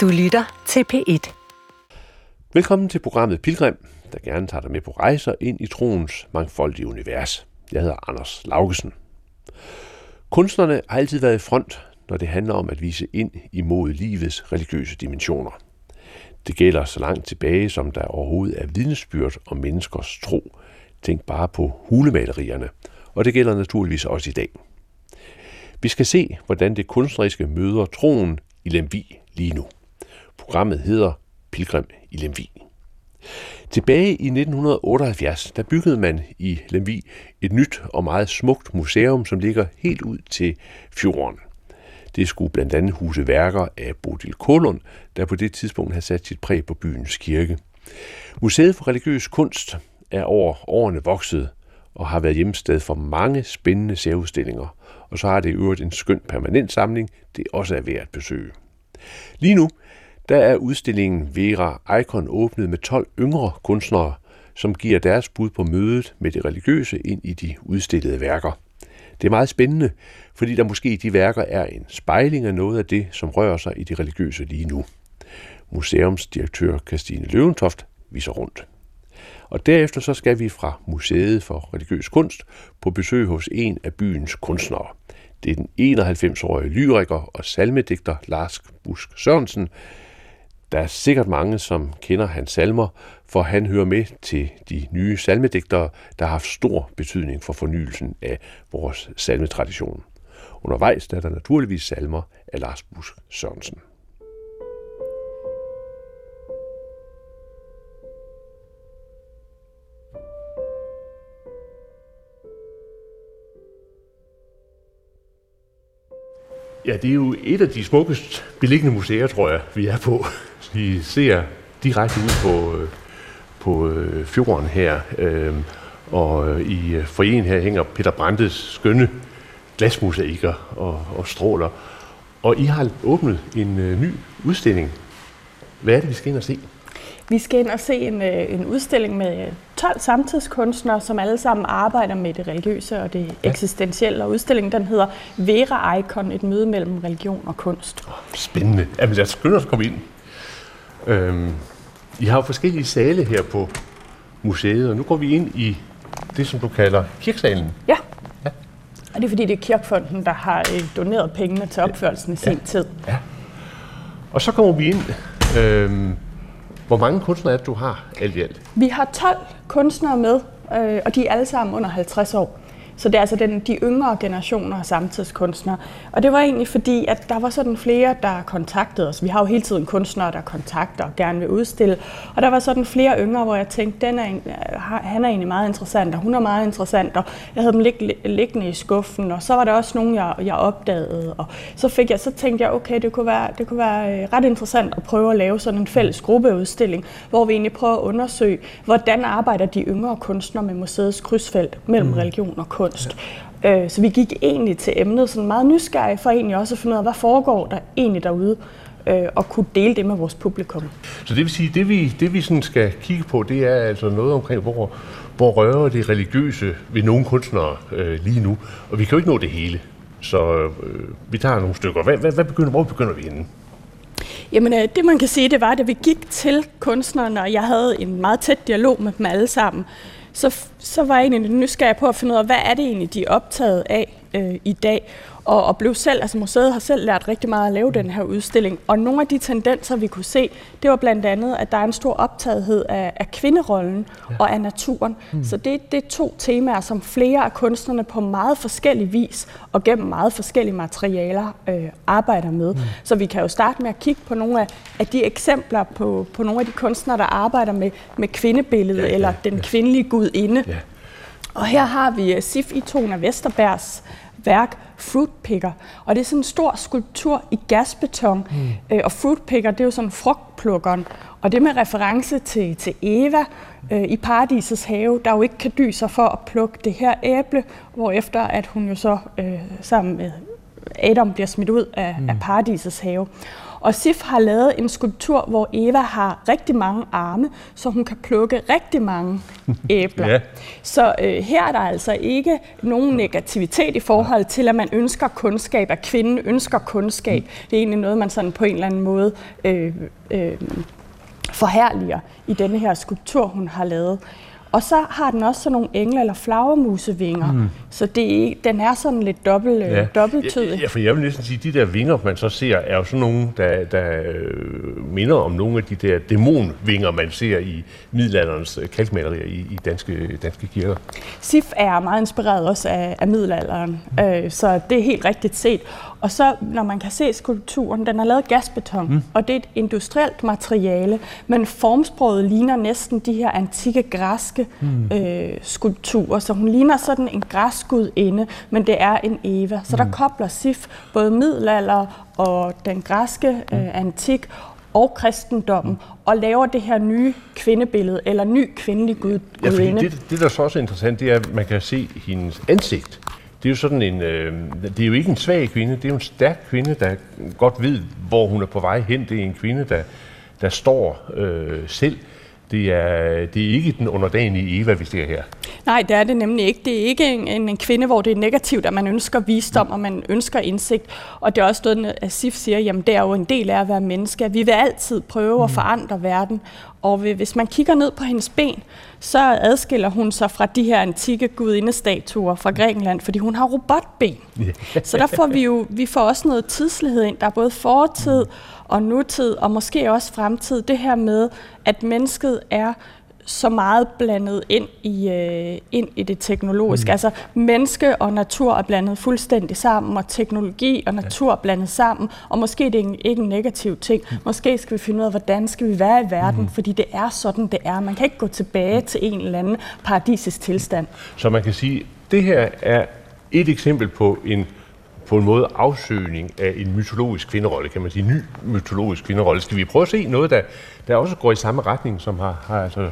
Du lytter til P1. Velkommen til programmet Pilgrim, der gerne tager dig med på rejser ind i troens mangfoldige univers. Jeg hedder Anders Laugesen. Kunstnerne har altid været i front, når det handler om at vise ind imod livets religiøse dimensioner. Det gælder så langt tilbage, som der overhovedet er vidnesbyrd om menneskers tro. Tænk bare på hulemalerierne, og det gælder naturligvis også i dag. Vi skal se, hvordan det kunstneriske møder troen i Lemvi lige nu. Programmet hedder Pilgrim i Lemvi. Tilbage i 1978, der byggede man i Lemvi et nyt og meget smukt museum, som ligger helt ud til fjorden. Det skulle blandt andet huse værker af Bodil Kolon, der på det tidspunkt havde sat sit præg på byens kirke. Museet for religiøs kunst er over årene vokset og har været hjemsted for mange spændende særudstillinger. Og så har det i øvrigt en skøn permanent samling, det også er værd at besøge. Lige nu der er udstillingen Vera Icon åbnet med 12 yngre kunstnere, som giver deres bud på mødet med det religiøse ind i de udstillede værker. Det er meget spændende, fordi der måske i de værker er en spejling af noget af det, som rører sig i det religiøse lige nu. Museumsdirektør Christine Løventoft viser rundt. Og derefter så skal vi fra Museet for Religiøs Kunst på besøg hos en af byens kunstnere. Det er den 91-årige lyriker og salmedigter Lars Busk Sørensen. Der er sikkert mange, som kender hans salmer, for han hører med til de nye salmedigtere, der har haft stor betydning for fornyelsen af vores salmetradition. Undervejs er der naturligvis salmer af Lars Busk Sørensen. Ja, det er jo et af de smukkest beliggende museer, tror jeg, vi er på. Vi ser direkte ud på, øh, på øh, fjorden her, øhm, og i øh, foreningen her hænger Peter Brandes skønne glasmosaikker og, og stråler. Og I har åbnet en ny udstilling. Hvad er det, vi skal ind og se? Vi skal ind og se en, øh, en udstilling med 12 samtidskunstnere, som alle sammen arbejder med det religiøse og det ja. eksistentielle. Og udstillingen den hedder Vera Icon, et møde mellem religion og kunst. Spændende. Jamen lad os skynde os at komme ind. Øhm, I har jo forskellige sale her på museet, og nu går vi ind i det, som du kalder kirksalen. Ja. ja. Og det er fordi, det er Kirkefonden, der har øh, doneret pengene til opførelsen i sin ja. tid. Ja. Og så kommer vi ind øhm, hvor mange kunstnere er det, du har alt i alt? Vi har 12 kunstnere med, øh, og de er alle sammen under 50 år. Så det er altså den, de yngre generationer af samtidskunstnere. Og det var egentlig fordi, at der var sådan flere, der kontaktede os. Vi har jo hele tiden kunstnere, der kontakter og gerne vil udstille. Og der var sådan flere yngre, hvor jeg tænkte, den er, han er egentlig meget interessant, og hun er meget interessant. Og jeg havde dem lig, liggende i skuffen, og så var der også nogen, jeg, jeg opdagede. Og så, fik jeg, så tænkte jeg, okay, det kunne, være, det kunne være øh, ret interessant at prøve at lave sådan en fælles gruppeudstilling, hvor vi egentlig prøver at undersøge, hvordan arbejder de yngre kunstnere med museets krydsfelt mellem mm. religion og kunst kunst. Ja. Øh, så vi gik egentlig til emnet sådan meget nysgerrige for egentlig også at finde ud af, hvad foregår der egentlig derude, øh, og kunne dele det med vores publikum. Så det vil sige, det vi, det vi sådan skal kigge på, det er altså noget omkring, hvor, hvor rører det religiøse ved nogle kunstnere øh, lige nu. Og vi kan jo ikke nå det hele, så øh, vi tager nogle stykker. Hvad, hvad, hvad begynder, hvor begynder vi inden? Jamen, øh, det man kan sige, det var, at vi gik til kunstnerne, og jeg havde en meget tæt dialog med dem alle sammen, så, så var jeg egentlig nysgerrig på at finde ud af, hvad er det egentlig, de er optaget af øh, i dag? Og, og blev selv, altså museet har selv lært rigtig meget at lave den her udstilling. Og nogle af de tendenser, vi kunne se, det var blandt andet, at der er en stor optagethed af, af kvinderollen ja. og af naturen. Mm. Så det, det er to temaer, som flere af kunstnerne på meget forskellig vis og gennem meget forskellige materialer øh, arbejder med. Mm. Så vi kan jo starte med at kigge på nogle af, af de eksempler på, på nogle af de kunstnere, der arbejder med, med kvindebilledet ja, ja, eller den ja. kvindelige gudinde. Ja. Og her har vi uh, Sif Itona Vesterbergs værk Fruitpicker. Og det er sådan en stor skulptur i gasbeton. Mm. Øh, og Fruitpicker, det er jo sådan frugtplukkeren. Og det med reference til, til Eva øh, i paradisets have, der jo ikke kan sig for at plukke det her æble, hvor efter at hun jo så øh, sammen med Adam bliver smidt ud af, mm. af paradisets have. Og Sif har lavet en skulptur, hvor Eva har rigtig mange arme, så hun kan plukke rigtig mange æbler. ja. Så øh, her er der altså ikke nogen negativitet i forhold til, at man ønsker kundskab, at kvinden ønsker kundskab. Det er egentlig noget, man sådan på en eller anden måde øh, øh, forherliger i denne her skulptur, hun har lavet. Og så har den også sådan nogle engle- eller flagermusevinger, mm. så det den er sådan lidt dobbelt, øh, ja. dobbelttydig. Ja, for jeg vil næsten sige, at de der vinger, man så ser, er jo sådan nogle, der, der øh, minder om nogle af de der dæmonvinger, man ser i middelalderens øh, kalkmalerier i, i danske, danske kirker. Sif er meget inspireret også af, af middelalderen, mm. øh, så det er helt rigtigt set. Og så, når man kan se skulpturen, den er lavet gasbeton, mm. og det er et industrielt materiale, men formsproget ligner næsten de her antikke græske mm. øh, skulpturer. Så hun ligner sådan en græsgudinde, men det er en Eva. Så mm. der kobler Sif både middelalder og den græske øh, antik og kristendommen, mm. og laver det her nye kvindebillede, eller ny kvindelig gud, ja, gudinde. Det, det, der så også er interessant, det er, at man kan se hendes ansigt det er jo sådan en, øh, det er jo ikke en svag kvinde, det er jo en stærk kvinde, der godt ved, hvor hun er på vej hen. Det er en kvinde, der, der står øh, selv. Det er, det er ikke den underdanige Eva, vi ser her. Nej, det er det nemlig ikke. Det er ikke en, en, kvinde, hvor det er negativt, at man ønsker visdom, mm. og man ønsker indsigt. Og det er også noget, at Sif siger, jamen det er jo en del af at være menneske. Vi vil altid prøve mm. at forandre verden. Og hvis man kigger ned på hendes ben, så adskiller hun sig fra de her antikke gudindestatuer fra Grækenland, fordi hun har robotben. så der får vi jo vi får også noget tidslighed ind. Der er både fortid og nutid, og måske også fremtid. Det her med, at mennesket er så meget blandet ind i, øh, ind i det teknologiske. Mm. Altså menneske og natur er blandet fuldstændig sammen, og teknologi og natur er blandet sammen, og måske det er det ikke en negativ ting. Mm. Måske skal vi finde ud af, hvordan skal vi være i verden, mm. fordi det er sådan, det er. Man kan ikke gå tilbage mm. til en eller anden paradisisk tilstand. Så man kan sige, det her er et eksempel på en på en måde afsøgning af en mytologisk kvinderolle, kan man sige, ny mytologisk kvinderolle. Skal vi prøve at se noget, der, der også går i samme retning, som har, har altså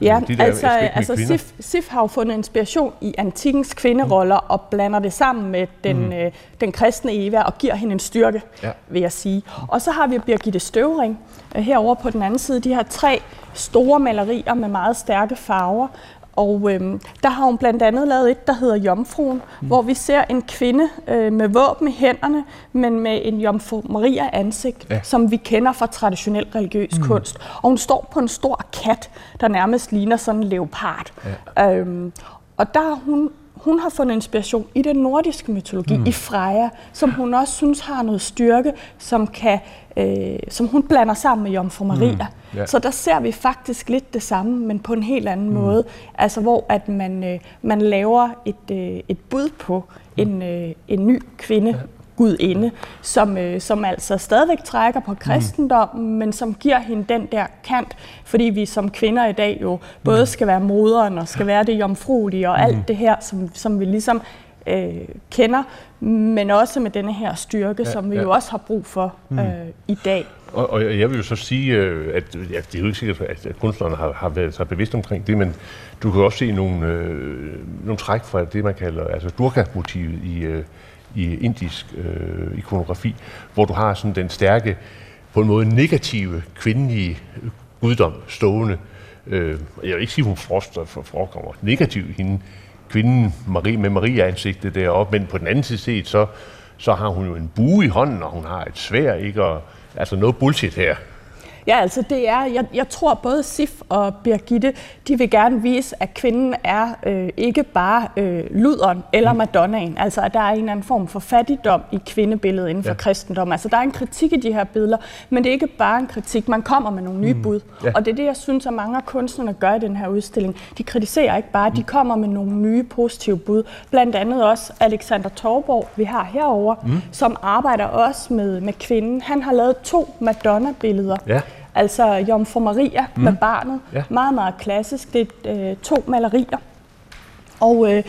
Ja, de der altså, altså Sif, Sif har jo fundet inspiration i antikkens kvinderoller mm. og blander det sammen med den, mm. øh, den kristne Eva og giver hende en styrke, ja. vil jeg sige. Og så har vi Birgitte Støvring øh, herover på den anden side. De her tre store malerier med meget stærke farver, og øhm, der har hun blandt andet lavet et, der hedder Jomfruen, mm. hvor vi ser en kvinde øh, med våben i hænderne, men med en Jomfru Maria ansigt, ja. som vi kender fra traditionel religiøs mm. kunst. Og hun står på en stor kat, der nærmest ligner sådan en leopard. Ja. Øhm, og der har hun hun har fundet inspiration i den nordiske mytologi, mm. i Freja, som hun også synes har noget styrke, som, kan, øh, som hun blander sammen med Jomfru Maria. Mm. Yeah. Så der ser vi faktisk lidt det samme, men på en helt anden mm. måde. Altså hvor at man, øh, man laver et, øh, et bud på mm. en, øh, en ny kvinde, gudinde, som, øh, som altså stadigvæk trækker på kristendommen, mm. men som giver hende den der kant, fordi vi som kvinder i dag jo både mm. skal være moderen og skal være det jomfruelige og mm. alt det her, som, som vi ligesom øh, kender, men også med denne her styrke, ja, som vi ja. jo også har brug for mm. øh, i dag. Og, og jeg vil jo så sige, øh, at ja, det er jo ikke sikkert, at kunstnerne har, har været så bevidst omkring det, men du kan også se nogle, øh, nogle træk fra det, man kalder altså durga-motivet i, øh, i indisk øh, ikonografi, hvor du har sådan den stærke, på en måde negative, kvindelige guddom stående. Øh, jeg vil ikke sige, hun forekommer negativt hende, kvinden Marie, med Maria-ansigtet deroppe, men på den anden side set, så, så har hun jo en bue i hånden, og hun har et svær, ikke? Og, altså noget bullshit her. Ja, altså det er, jeg, jeg tror både Sif og Birgitte, de vil gerne vise, at kvinden er øh, ikke bare øh, luderen eller mm. madonnaen. Altså at der er en eller anden form for fattigdom i kvindebilledet inden for ja. kristendom. Altså der er en kritik i de her billeder, men det er ikke bare en kritik. Man kommer med nogle nye mm. bud. Ja. Og det er det, jeg synes, at mange af kunstnerne gør i den her udstilling. De kritiserer ikke bare, mm. de kommer med nogle nye positive bud. Blandt andet også Alexander Torborg, vi har herover, mm. som arbejder også med, med kvinden. Han har lavet to Madonna-billeder. Ja. Altså Jomfru Maria mm. med barnet. Ja. Meget, meget klassisk. Det er øh, to malerier. Og øh,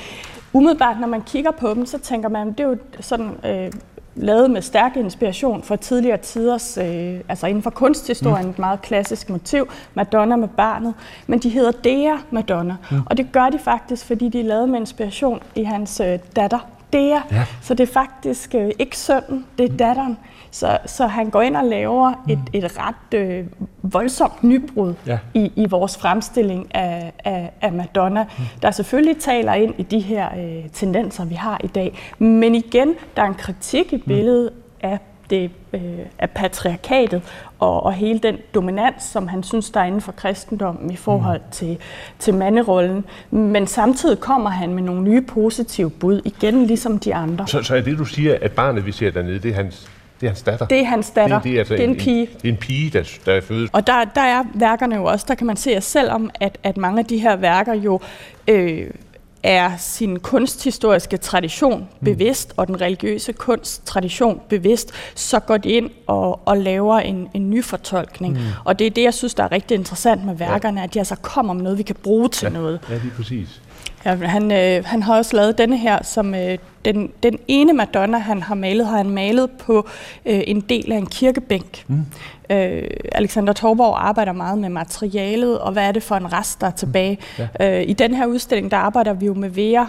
umiddelbart, når man kigger på dem, så tænker man, det er jo sådan øh, lavet med stærk inspiration fra tidligere tiders, øh, altså inden for kunsthistorien, mm. et meget klassisk motiv, Madonna med barnet. Men de hedder Dea Madonna, mm. og det gør de faktisk, fordi de er lavet med inspiration i hans øh, datter Dea. Ja. Så det er faktisk øh, ikke sønnen, det er mm. datteren. Så, så han går ind og laver mm. et, et ret øh, voldsomt nybrud ja. i, i vores fremstilling af, af, af Madonna, mm. der selvfølgelig taler ind i de her øh, tendenser, vi har i dag. Men igen, der er en kritik i billedet mm. af det øh, af patriarkatet og, og hele den dominans, som han synes, der er inden for kristendommen i forhold mm. til, til manderollen. Men samtidig kommer han med nogle nye positive bud, igen ligesom de andre. Så, så er det, du siger, at barnet, vi ser dernede, det er hans det er hans datter? Det er hans datter. Det, det er, altså det er en, en pige. En, det er en pige, der, der er født. Og der, der er værkerne jo også, der kan man se, at selvom at, at mange af de her værker jo øh, er sin kunsthistoriske tradition mm. bevidst, og den religiøse kunsttradition bevidst, så går de ind og, og laver en, en ny fortolkning. Mm. Og det er det, jeg synes, der er rigtig interessant med værkerne, ja. at de altså kommer med noget, vi kan bruge til ja. noget. Ja, lige præcis. Ja, han, øh, han har også lavet denne her, som øh, den, den ene Madonna, han har malet, har han malet på øh, en del af en kirkebænk. Mm. Øh, Alexander Torborg arbejder meget med materialet, og hvad er det for en rest, der er tilbage. Mm. Ja. Øh, I den her udstilling, der arbejder vi jo med Vera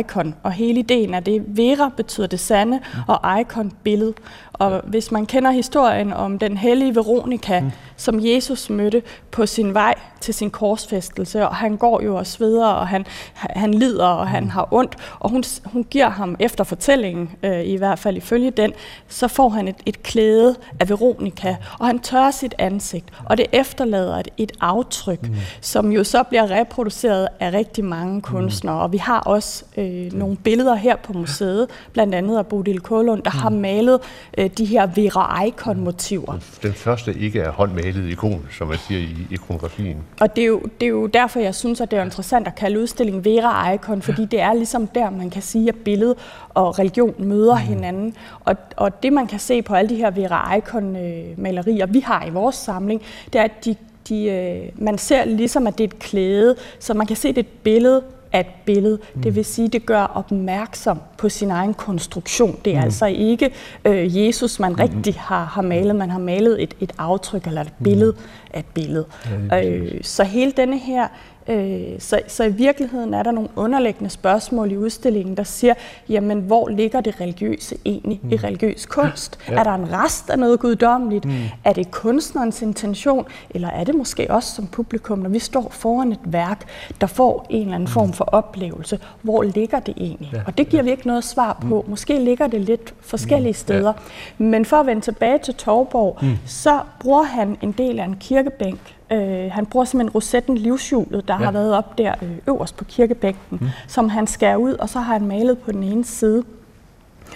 icon, og hele ideen er det, Vera betyder det sande, mm. og icon billede. Og hvis man kender historien om den hellige Veronika, mm. som Jesus mødte på sin vej til sin korsfæstelse, og han går jo og sveder, og han, han lider, og mm. han har ondt, og hun, hun giver ham efter fortællingen, øh, i hvert fald ifølge den, så får han et, et klæde af Veronika, og han tørrer sit ansigt, og det efterlader et, et aftryk, mm. som jo så bliver reproduceret af rigtig mange mm. kunstnere, mm. og vi har også øh, nogle billeder her på museet, blandt andet af Bodil Kålund, der mm. har malet øh, de her Vera Icon-motiver. Den, den første ikke er håndmalet ikon, som man siger i ikonografien. Og det er, jo, det er jo derfor, jeg synes, at det er interessant at kalde udstillingen Vera Icon, fordi det er ligesom der, man kan sige, at billede og religion møder mm. hinanden. Og, og det, man kan se på alle de her Vera Icon-malerier, vi har i vores samling, det er, at de de, øh, man ser ligesom, at det er et klæde, så man kan se, det er et billede af et billede. Mm. Det vil sige, det gør opmærksom på sin egen konstruktion. Det er mm. altså ikke øh, Jesus, man mm. rigtig har, har malet. Man har malet et, et aftryk eller et billede mm. af et billede. Ja, øh, så hele denne her Øh, så, så i virkeligheden er der nogle underliggende spørgsmål i udstillingen, der siger, jamen hvor ligger det religiøse egentlig mm. i religiøs kunst? Ja. Er der en rest af noget guddommeligt? Mm. Er det kunstnerens intention? Eller er det måske også som publikum, når vi står foran et værk, der får en eller anden mm. form for oplevelse? Hvor ligger det egentlig? Ja. Og det giver vi ikke noget svar på. Mm. Måske ligger det lidt forskellige mm. steder. Ja. Men for at vende tilbage til Torborg, mm. så bruger han en del af en kirkebænk Øh, han bruger simpelthen rosetten livshjulet, der ja. har været op der øh, øverst på kirkebænken, mm. som han skærer ud, og så har han malet på den ene side.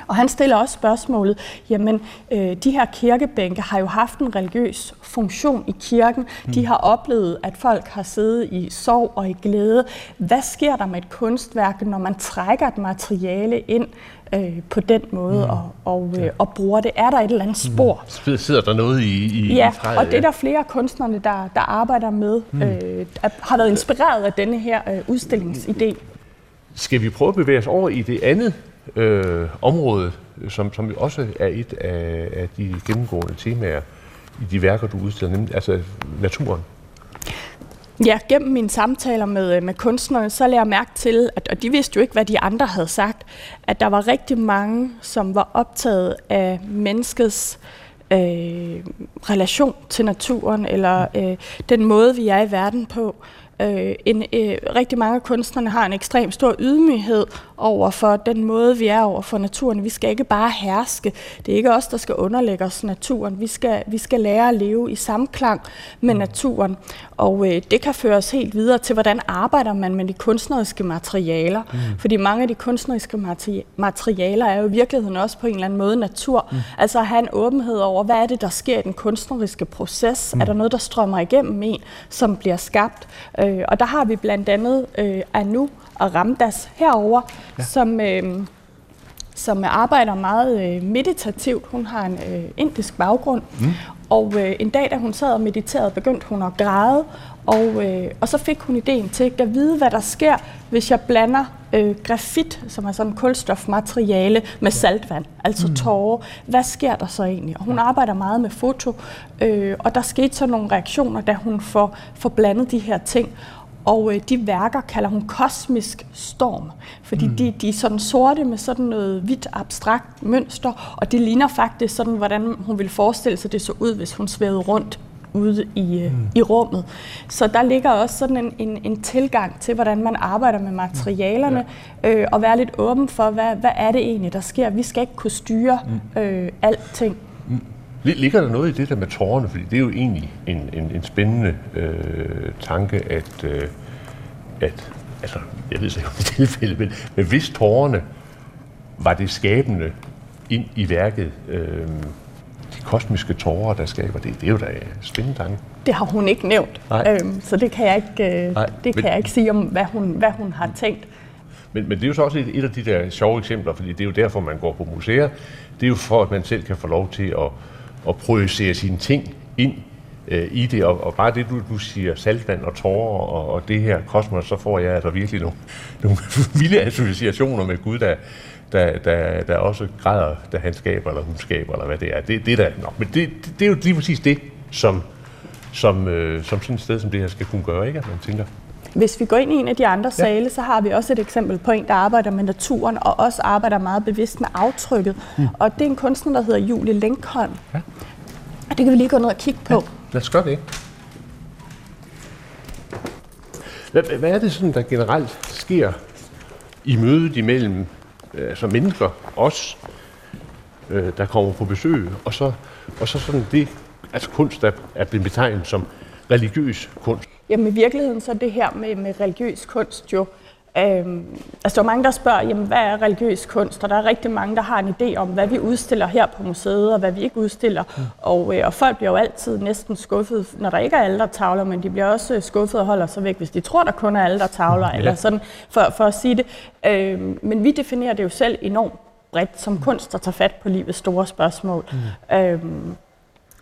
Og han stiller også spørgsmålet, jamen øh, de her kirkebænke har jo haft en religiøs funktion i kirken. Mm. De har oplevet, at folk har siddet i sorg og i glæde. Hvad sker der med et kunstværk, når man trækker et materiale ind øh, på den måde mm. og, og, øh, og bruger det? Er der et eller andet mm. spor? Mm. Sidder der noget i, i Ja, i træet, og det er der flere kunstnerne, der, der arbejder med, mm. øh, har været inspireret af denne her øh, udstillingsidé. Skal vi prøve at bevæge os over i det andet øh, område, som, som også er et af, af de gennemgående temaer i de værker, du udstiller, nemlig altså naturen. Ja, gennem mine samtaler med, øh, med kunstnerne, så lagde jeg mærke til, at, og de vidste jo ikke, hvad de andre havde sagt, at der var rigtig mange, som var optaget af menneskets øh, relation til naturen, eller øh, den måde, vi er i verden på. Øh, en, øh, rigtig mange af kunstnerne har en ekstrem stor ydmyghed over for den måde, vi er over for naturen. Vi skal ikke bare herske. Det er ikke os, der skal underlægge os naturen. Vi skal, vi skal lære at leve i samklang med naturen. Og øh, det kan føre os helt videre til, hvordan arbejder man med de kunstneriske materialer. Mm. Fordi mange af de kunstneriske materi- materialer er jo i virkeligheden også på en eller anden måde natur. Mm. Altså at have en åbenhed over, hvad er det, der sker i den kunstneriske proces? Mm. Er der noget, der strømmer igennem en, som bliver skabt? Øh, og der har vi blandt andet øh, Anu, og Ramdas herover, ja. som, øh, som arbejder meget øh, meditativt. Hun har en øh, indisk baggrund, mm. og øh, en dag, da hun sad og mediterede, begyndte hun at græde, og, øh, og så fik hun ideen til at vide, hvad der sker, hvis jeg blander øh, grafit, som er sådan kulstofmateriale, med saltvand, altså mm. tårer. Hvad sker der så egentlig? Og hun arbejder meget med foto, øh, og der skete så nogle reaktioner, da hun får, får blandet de her ting. Og øh, de værker kalder hun kosmisk storm, fordi mm. de, de er sådan sorte med sådan noget hvidt abstrakt mønster, og det ligner faktisk sådan, hvordan hun ville forestille sig, det så ud, hvis hun svævede rundt ude i, øh, mm. i rummet. Så der ligger også sådan en, en, en tilgang til, hvordan man arbejder med materialerne, ja. øh, og være lidt åben for, hvad, hvad er det egentlig, der sker. Vi skal ikke kunne styre mm. øh, alting. Ligger der noget i det der med tårerne? Fordi det er jo egentlig en, en, en spændende øh, tanke, at, øh, at altså, jeg ved ikke om det tilfælde, men, men hvis tårerne var det skabende ind i værket, øh, de kosmiske tårer, der skaber det, det er jo da spændende tanke. Det har hun ikke nævnt, øhm, så det kan jeg ikke, øh, Nej, det kan men, jeg ikke sige om, hvad hun, hvad hun har tænkt. Men, men det er jo så også et, et af de der sjove eksempler, fordi det er jo derfor, man går på museer. Det er jo for, at man selv kan få lov til at, at projicere sine ting ind øh, i det, og, og bare det, du, du siger, saltvand og tårer og, og det her kosmos, så får jeg altså virkelig nogle, nogle vilde associationer med Gud, der, der, der, der også græder, da han skaber, eller hun skaber, eller hvad det er. Det, det der, nå, men det, det, det er jo lige præcis det, som, som, øh, som sådan et sted som det her skal kunne gøre, ikke? At man tænker, hvis vi går ind i en af de andre sale, ja. så har vi også et eksempel på en, der arbejder med naturen, og også arbejder meget bevidst med aftrykket. Mm. Og det er en kunstner, der hedder Julie Lenkholm. Ja. Og det kan vi lige gå ned og kigge på. Ja, lad os gøre det. Hvad, hvad er det sådan, der generelt sker i mødet imellem øh, altså mennesker, os, øh, der kommer på besøg, og så, og så sådan det, altså kunst, der er blevet betegnet som religiøs kunst. Jamen i virkeligheden så er det her med, med religiøs kunst jo, Øhm, altså der er mange, der spørger, jamen, hvad er religiøs kunst? Og der er rigtig mange, der har en idé om, hvad vi udstiller her på museet, og hvad vi ikke udstiller. Mm. Og, øh, og folk bliver jo altid næsten skuffet, når der ikke er alle, der tavler, men de bliver også øh, skuffet og holder sig væk, hvis de tror, der kun er alle, der tavler, mm. eller sådan, for, for at sige det. Øhm, men vi definerer det jo selv enormt bredt som kunst, der tager fat på livets store spørgsmål. Mm. Øhm,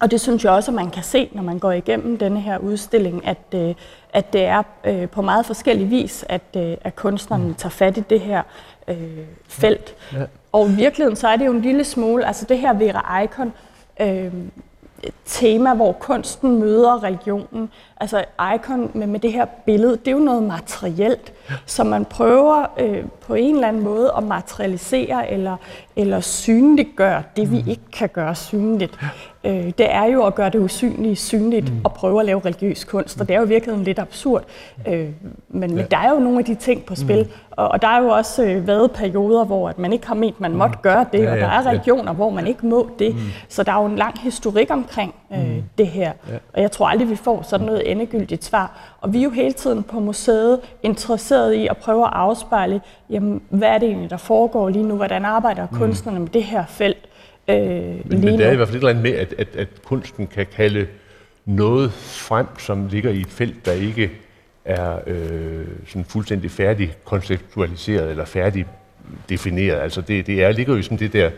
og det synes jeg også, at man kan se, når man går igennem denne her udstilling, at, øh, at det er øh, på meget forskellig vis, at, øh, at kunstneren mm. tager fat i det her øh, felt. Ja. Og i virkeligheden så er det jo en lille smule, altså det her Vera Icon, øh, tema, hvor kunsten møder religionen. Altså icon med, med det her billede, det er jo noget materielt, som man prøver øh, på en eller anden måde at materialisere eller, eller synliggøre det, vi mm. ikke kan gøre synligt. Øh, det er jo at gøre det usynlige synligt mm. og prøve at lave religiøs kunst, og det er jo virkelig lidt absurd. Øh, men, ja. der er jo nogle af de ting på spil, mm. og, og der er jo også øh, været perioder, hvor at man ikke har ment, man måtte mm. gøre det, ja, ja, og der er religioner, ja. hvor man ikke må det. Mm. Så der er jo en lang historik omkring øh, mm. det her, ja. og jeg tror aldrig, vi får sådan noget endegyldigt svar. Og vi er jo hele tiden på museet interesseret i at prøve at afspejle, jamen, hvad er det egentlig, der foregår lige nu, hvordan arbejder mm. kunstnerne med det her felt, Øh, men, men det er i hvert fald et eller andet med, at, at, at kunsten kan kalde noget frem, som ligger i et felt, der ikke er øh, sådan fuldstændig færdig konceptualiseret eller færdig defineret. Altså det, det er, ligger jo sådan det der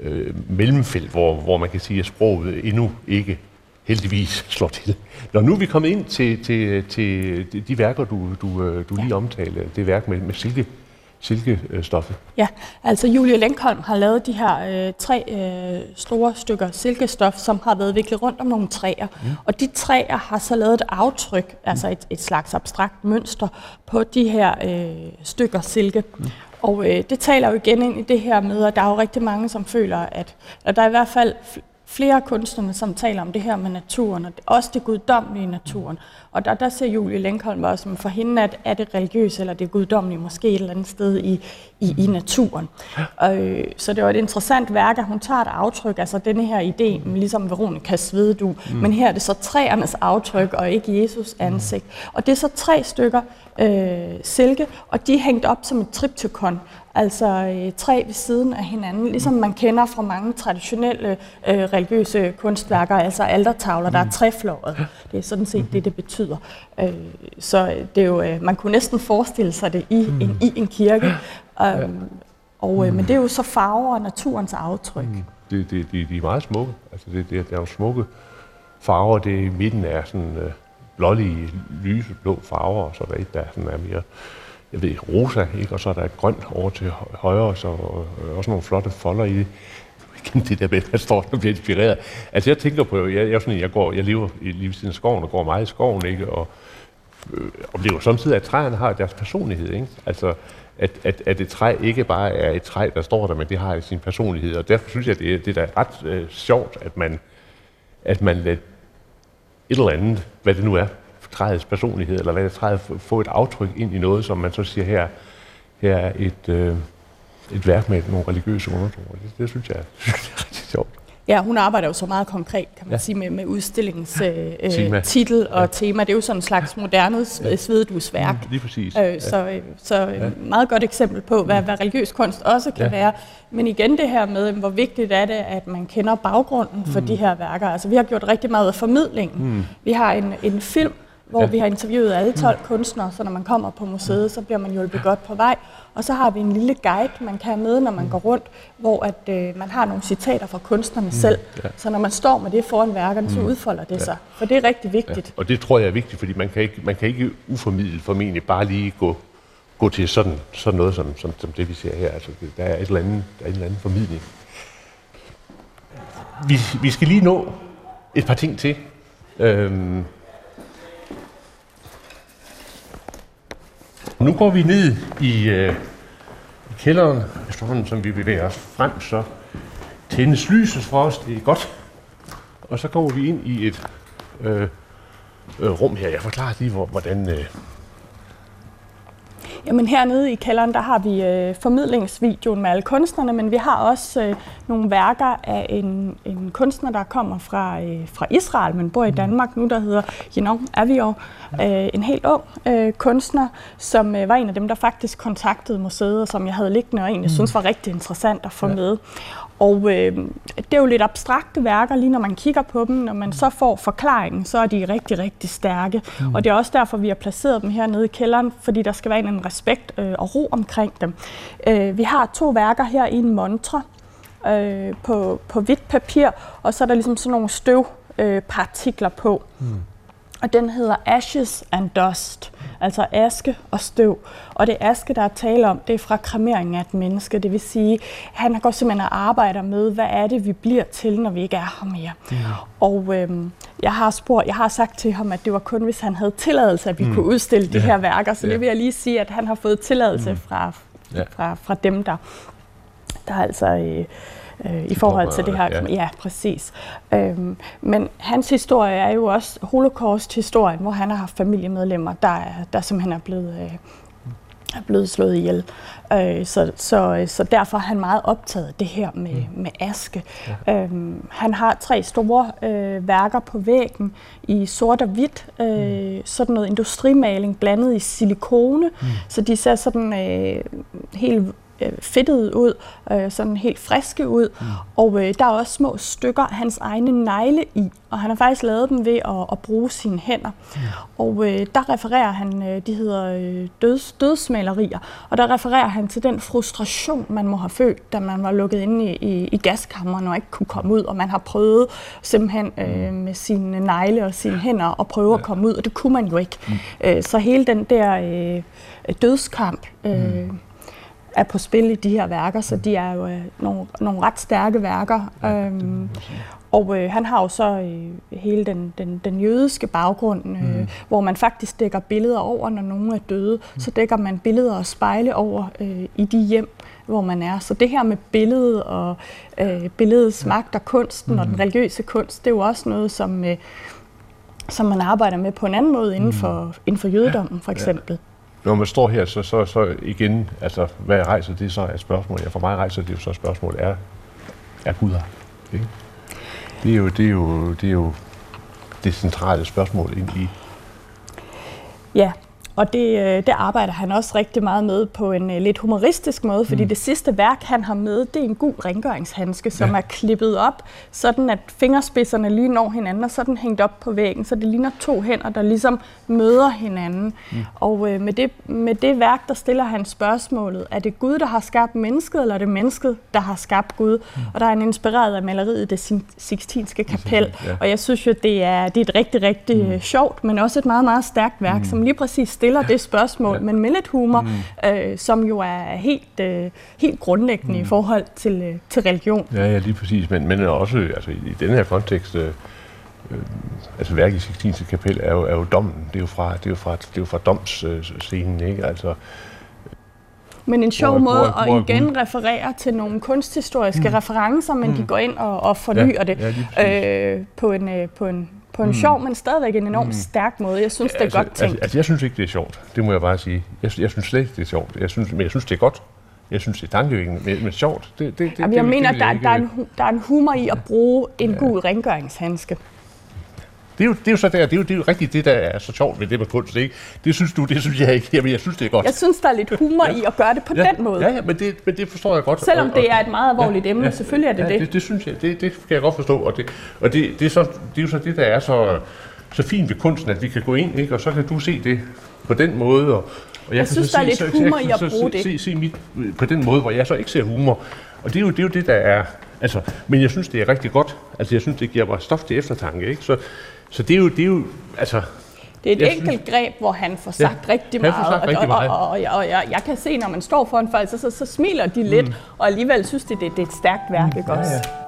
øh, mellemfelt, hvor, hvor man kan sige, at sproget endnu ikke heldigvis slår til. Når nu er vi kommet ind til, til, til de værker, du, du, øh, du lige omtalte, det værk med, med Silke silkestoffet? Ja, altså Julie Lenkholm har lavet de her øh, tre øh, store stykker silkestof, som har været viklet rundt om nogle træer. Mm. Og de træer har så lavet et aftryk, mm. altså et, et slags abstrakt mønster, på de her øh, stykker silke. Mm. Og øh, det taler jo igen ind i det her med, at der er jo rigtig mange, som føler, at, at der er i hvert fald flere kunstnere, som taler om det her med naturen, og også det guddommelige i naturen. Og der, der ser Julie Lenkholm også, som for hende at er det religiøse eller det guddommelige måske et eller andet sted i, i, i naturen. Og, øh, så det var et interessant værk, at hun tager et aftryk, altså denne her idé, ligesom Veronica Svededu, mm. men her er det så træernes aftryk og ikke Jesus ansigt. Og det er så tre stykker øh, silke, og de er hængt op som et triptykon, altså øh, tre ved siden af hinanden, ligesom man kender fra mange traditionelle øh, religiøse kunstværker, altså altertavler, der er mm. treflåret. Det er sådan set det, det betyder. Øh, så det er jo, øh, man kunne næsten forestille sig det i mm. en, i en kirke. Um, og, øh, men det er jo så farver og naturens aftryk. Mm. Det, det, de, de er meget smukke. Altså det, det, det er jo smukke farver. Det i midten er sådan øh, blålige, lyse blå farver, og så der et, der sådan er mere jeg ved, rosa, ikke? og så er der grønt over til højre, så og, også nogle flotte folder i det. det der med, at står og bliver inspireret. Altså jeg tænker på, jeg, jeg, sådan, jeg, går, jeg lever lige ved siden af skoven og går meget i skoven, ikke? og øh, oplever samtidig, at træerne har deres personlighed. Ikke? Altså, at, at, at et træ ikke bare er et træ, der står der, men det har sin personlighed. Og derfor synes jeg, det er, det er da ret øh, sjovt, at man, at man lader et eller andet, hvad det nu er, træets personlighed, eller hvad det træet få et aftryk ind i noget, som man så siger her, her er et, øh, et værk med nogle religiøse undertoner. Det, det synes jeg, det er rigtig sjovt. Ja, hun arbejder jo så meget konkret, kan man ja. sige, med, med udstillingens øh, tema. titel og ja. tema. Det er jo sådan en slags moderne ja. svededusværk. Mm, lige præcis. Øh, ja. Så, øh, så ja. meget godt eksempel på, hvad, hvad religiøs kunst også kan ja. være. Men igen det her med, hvor vigtigt er det, at man kender baggrunden for mm. de her værker. Altså vi har gjort rigtig meget af formidlingen. Mm. Vi har en, en film, hvor ja. vi har interviewet alle 12 mm. kunstnere, så når man kommer på museet, så bliver man hjulpet godt på vej. Og så har vi en lille guide, man kan have med, når man mm. går rundt, hvor at, øh, man har nogle citater fra kunstnerne mm. selv. Ja. Så når man står med det foran værkerne, så mm. udfolder det ja. sig. For det er rigtig vigtigt. Ja. Og det tror jeg er vigtigt, fordi man kan ikke, man kan ikke uformidlet formentlig bare lige gå, gå til sådan, sådan noget, som, som, som det vi ser her. Altså, der er, et eller andet, der er en eller anden formidling. Vi, vi skal lige nå et par ting til. Øhm, Nu går vi ned i, øh, i kælderen, efterhånden som vi bevæger os frem, så tændes lyset for os, det er godt. Og så går vi ind i et øh, øh, rum her. Jeg forklarer lige, hvor, hvordan, øh, Jamen hernede i kælderen, der har vi øh, formidlingsvideoen med alle kunstnerne, men vi har også øh, nogle værker af en, en kunstner, der kommer fra, øh, fra Israel, men bor i. Danmark nu, der hedder Jenon Avior. Øh, en helt ung øh, kunstner, som øh, var en af dem, der faktisk kontaktede museet, og som jeg havde liggende og egentlig mm. synes var rigtig interessant at få ja. med. Og øh, det er jo lidt abstrakte værker, lige når man kigger på dem. Når man så får forklaringen, så er de rigtig, rigtig stærke. Mm. Og det er også derfor, vi har placeret dem hernede i kælderen, fordi der skal være en respekt øh, og ro omkring dem. Øh, vi har to værker her i en montre øh, på, på hvidt papir, og så er der ligesom sådan nogle støvpartikler øh, på. Mm og den hedder Ashes and Dust, altså aske og støv. Og det aske, der er tale om, det er fra kremeringen af et menneske. Det vil sige, han går simpelthen og arbejder med, hvad er det, vi bliver til, når vi ikke er her mere. Ja. Og øhm, jeg har spurgt, jeg har sagt til ham, at det var kun, hvis han havde tilladelse, at vi mm. kunne udstille de ja. her værker. Så ja. det vil jeg lige sige, at han har fået tilladelse mm. fra, fra, fra dem, der, der altså... Øh, øh, i forhold til det her. Ja, ja præcis. Øhm, men hans historie er jo også holocaust-historien, hvor han har haft familiemedlemmer, der, der simpelthen er blevet, øh, er blevet slået ihjel. Øh, så, så, så derfor er han meget optaget af det her med, mm. med aske. Ja. Øhm, han har tre store øh, værker på væggen i sort og hvidt. Øh, mm. Sådan noget industrimaling blandet i silikone, mm. så de ser sådan øh, helt øh, fedtede ud, øh, sådan helt friske ud. Mm. Og øh, der er også små stykker af hans egne negle i, og han har faktisk lavet dem ved at, at bruge sine hænder. Mm. Og øh, der refererer han, øh, de hedder øh, døds, dødsmalerier, og der refererer han til den frustration, man må have følt, da man var lukket inde i, i, i gaskammeren og ikke kunne komme ud, og man har prøvet simpelthen øh, mm. med sine negle og sine hænder at prøve ja. at komme ud, og det kunne man jo ikke. Mm. Øh, så hele den der øh, dødskamp, øh, mm er på spil i de her værker, så de er jo øh, nogle, nogle ret stærke værker. Øhm, og øh, han har jo så øh, hele den, den, den jødiske baggrund, øh, mm. hvor man faktisk dækker billeder over, når nogen er døde. Mm. Så dækker man billeder og spejle over øh, i de hjem, hvor man er. Så det her med billedet og øh, billedets magt og kunsten mm. og den mm. religiøse kunst, det er jo også noget, som, øh, som man arbejder med på en anden måde inden mm. for, inden for jødedommen, for eksempel. Ja når man står her, så, så, så igen, altså, hvad rejser det så af spørgsmål? Ja, for mig rejser det jo så spørgsmål, er, er Gud her? Ikke? Det, er jo, det, er jo, det er jo det centrale spørgsmål ind i. Ja, og det, øh, det arbejder han også rigtig meget med på en uh, lidt humoristisk måde, fordi mm. det sidste værk, han har med, det er en god rengøringshandske, som ja. er klippet op, sådan at fingerspidserne lige når hinanden, og så er den hængt op på væggen, så det ligner to hænder, der ligesom møder hinanden. Mm. Og uh, med, det, med det værk, der stiller han spørgsmålet, er det Gud, der har skabt mennesket, eller er det mennesket, der har skabt Gud? Mm. Og der er han inspireret af maleriet Det Sixtinske Kapel, ja. og jeg synes jo, det er, det er et rigtig, rigtig mm. sjovt, men også et meget, meget stærkt værk, mm. som lige præcis stiller ja. det spørgsmål, ja. men med lidt humor, mm. øh, som jo er helt, øh, helt grundlæggende mm. i forhold til, øh, til religion. Ja, ja, lige præcis. Men, men også altså, i, i den her kontekst, øh, øh altså værket i Sixtinske kapel er jo, er jo dommen. Det er jo fra, det er jo fra, det er jo fra domsscenen, ikke? Altså, men en sjov hvor, måde hvor, hvor, at igen hvor, referere til nogle kunsthistoriske mm. referencer, men mm. de går ind og, og fornyer ja, det ja, øh, på en, øh, på en, på en mm. sjov, men stadigvæk en enormt mm. stærk måde. Jeg synes, ja, det er altså, godt tænkt. Altså, altså, jeg synes ikke, det er sjovt. Det må jeg bare sige. Jeg, jeg synes slet ikke, det er sjovt. Jeg synes, men jeg synes, det er godt. Jeg synes, det er tankevækkende, men, men sjovt. Det, det, det, Jamen, jeg det, mener, det, der, der, er en, der er en humor i at bruge en ja. gul rengøringshandske. Det er, jo, det er jo så der, det er jo, det er jo rigtigt det, der er så sjovt ved det med kunst, ikke? Det synes du, det synes jeg ikke. Jamen, jeg synes, det er godt. Jeg synes, der er lidt humor ja. i at gøre det på ja. den måde. Ja, ja men, det, men det forstår jeg godt. Selvom det er et meget alvorligt ja, emne, ja, selvfølgelig er det ja, det. det. Det synes jeg, det, det kan jeg godt forstå. Og det, og det, det, er, så, det er jo så det, der er så, så fint ved kunsten, at vi kan gå ind, ikke? og så kan du se det på den måde, og, og jeg, jeg synes, der er lidt humor i at bruge det. Se, se mit, på den måde, hvor jeg så ikke ser humor. Og det er jo det, er jo det der er... Altså, men jeg synes, det er rigtig godt. Altså, jeg synes, det giver mig stof til eftertanke. Ikke? Så, så det er jo, det er jo altså, det er et enkelt synes, greb, hvor han får sagt ja, rigtig meget, sagt rigtig meget. og, og, og, og jeg, jeg kan se, når man står foran folk, så, så, så smiler de lidt, mm. og alligevel synes de, det, det er et stærkt værk, mm. ikke også? Ja, ja.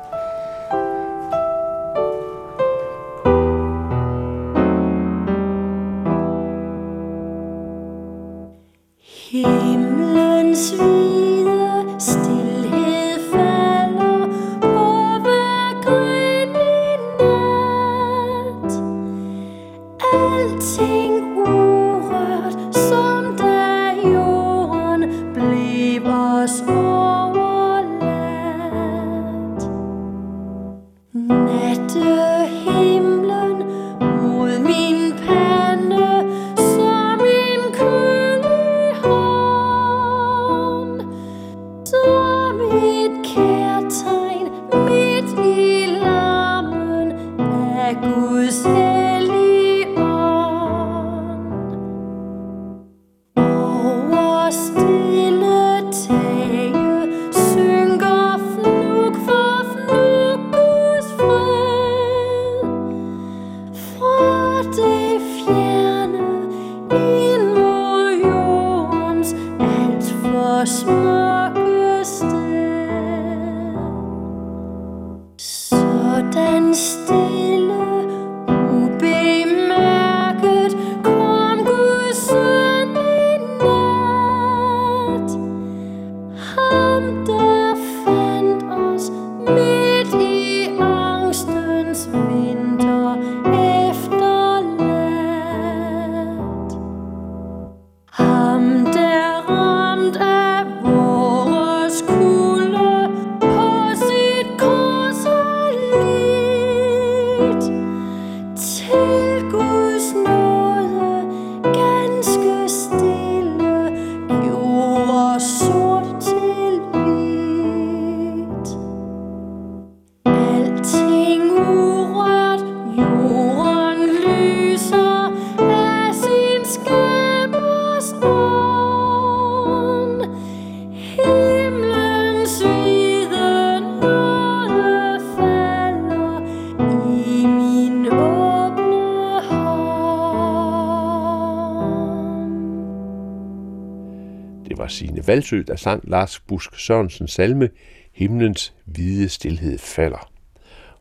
Valsø, der sang Lars Busk Sørensen salme Himlens hvide stilhed falder.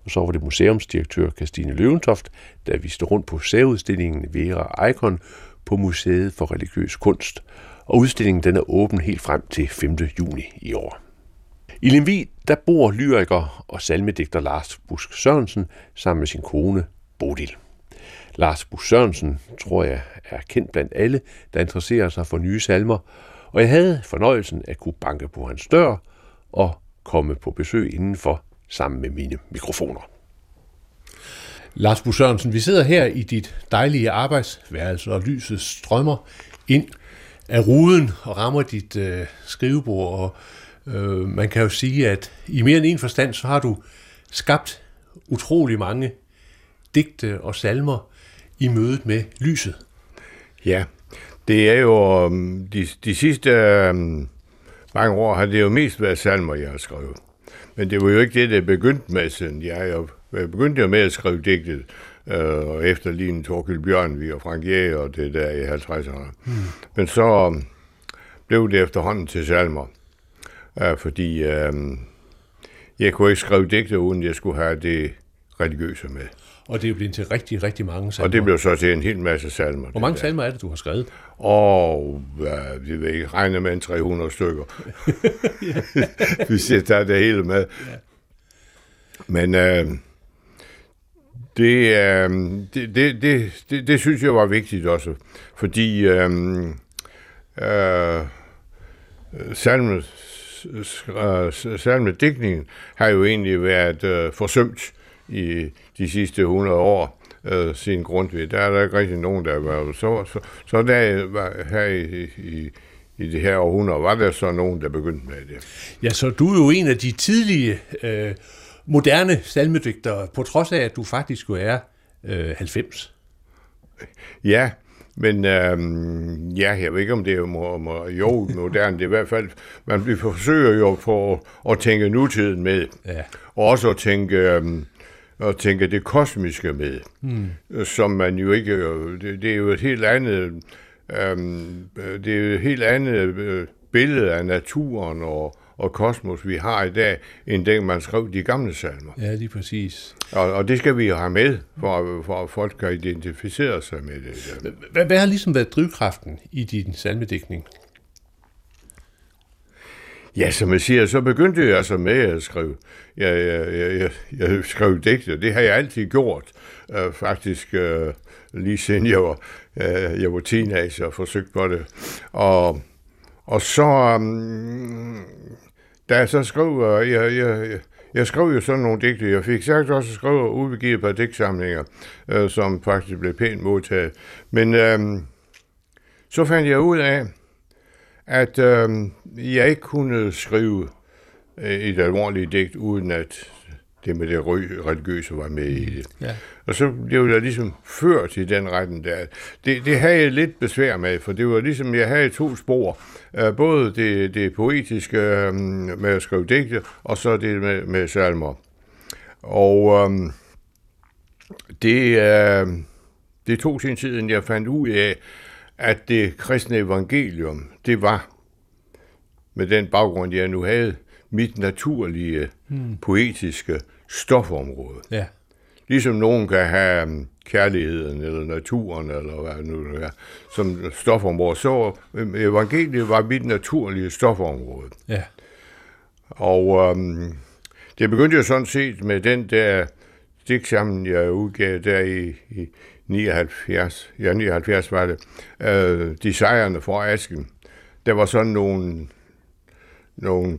Og så var det museumsdirektør Christine Løventoft, der viste rundt på særudstillingen Vera Icon på Museet for Religiøs Kunst. Og udstillingen den er åben helt frem til 5. juni i år. I Lemvi, der bor lyriker og salmedigter Lars Busk Sørensen sammen med sin kone Bodil. Lars Busk Sørensen, tror jeg, er kendt blandt alle, der interesserer sig for nye salmer, og jeg havde fornøjelsen at kunne banke på hans dør og komme på besøg indenfor sammen med mine mikrofoner. Lars Bu Sørensen, vi sidder her i dit dejlige arbejdsværelse, og lyset strømmer ind af ruden og rammer dit øh, skrivebord, og øh, man kan jo sige, at i mere end en forstand, så har du skabt utrolig mange digte og salmer i mødet med lyset. Ja, det er jo um, de, de sidste um, mange år har det jo mest været salmer, jeg har skrevet. Men det var jo ikke det, det begyndte med, siden jeg, jeg begyndte jo med at skrive digtet øh, efter lige Torkild Bjørnvig og Frank Jæger og det der i 50'erne. Hmm. Men så um, blev det efterhånden til salmer, øh, fordi øh, jeg kunne ikke skrive digte, uden jeg skulle have det religiøse med. Og det er jo blevet til rigtig, rigtig mange salmer. Og det blev så til en hel masse salmer. Hvor mange salmer er det, du har skrevet? Og hvad, vi vil ikke regne med en 300 stykker. Hvis jeg tager det hele med. Ja. Men øh, det, øh, det, det, det, det, det synes jeg var vigtigt også, fordi øh, øh, salmen, salmedækningen har jo egentlig været øh, forsømt i de sidste 100 år øh, sin grundved. Der er der ikke rigtig nogen, der var så, så, så der var her i, i, i det her århundrede, var der så nogen, der begyndte med det. Ja, så du er jo en af de tidlige øh, moderne salmedigtere, på trods af, at du faktisk jo er øh, 90. Ja, men øhm, ja, jeg ved ikke, om det er må, må, jo moderne. Det er i hvert fald, man forsøger jo på at tænke nutiden med. Ja. Og også at tænke, øhm, at tænke det kosmiske med. Mm. Som man jo ikke... Det, det er jo et helt andet... Øhm, det er jo et helt andet øh, billede af naturen og, og kosmos, vi har i dag, end den, man skrev de gamle salmer. Ja, lige præcis. Og, og det skal vi have med, for, for at folk kan identificere sig med det. Hvad, hvad har ligesom været drivkraften i din salmedækning? Ja, som jeg siger, så begyndte jeg altså med at skrive. Jeg, jeg, jeg, jeg, skrev digte, det har jeg altid gjort. Øh, faktisk øh, lige siden jeg var, øh, jeg var teenager og forsøgte på det. Og, og så, um, da jeg så skrev, uh, jeg, jeg, jeg skrev jo sådan nogle digte. Jeg fik sagt også at skrive og udgive et par digtsamlinger, øh, som faktisk blev pænt modtaget. Men øh, så fandt jeg ud af, at øh, jeg ikke kunne skrive øh, et alvorligt digt, uden at det med det religiøse var med i det. Ja. Og så blev jeg ligesom ført i den retten der. Det, det havde jeg lidt besvær med, for det var ligesom, jeg havde to spor. Uh, både det, det poetiske um, med at skrive digte, og så det med, med salmer. Og um, det, uh, det tog sin tid, inden jeg fandt ud af, at det kristne evangelium, det var, med den baggrund, jeg nu havde, mit naturlige, hmm. poetiske stofområde. Ja. Ligesom nogen kan have um, kærligheden, eller naturen, eller hvad nu det er, som stofområde, så um, evangeliet var mit naturlige stofområde. Ja. Og um, det begyndte jo sådan set med den der digtsamling, jeg udgav der i, i 79, ja 79 var det, øh, de sejrende for Asken. Der var sådan nogle, nogle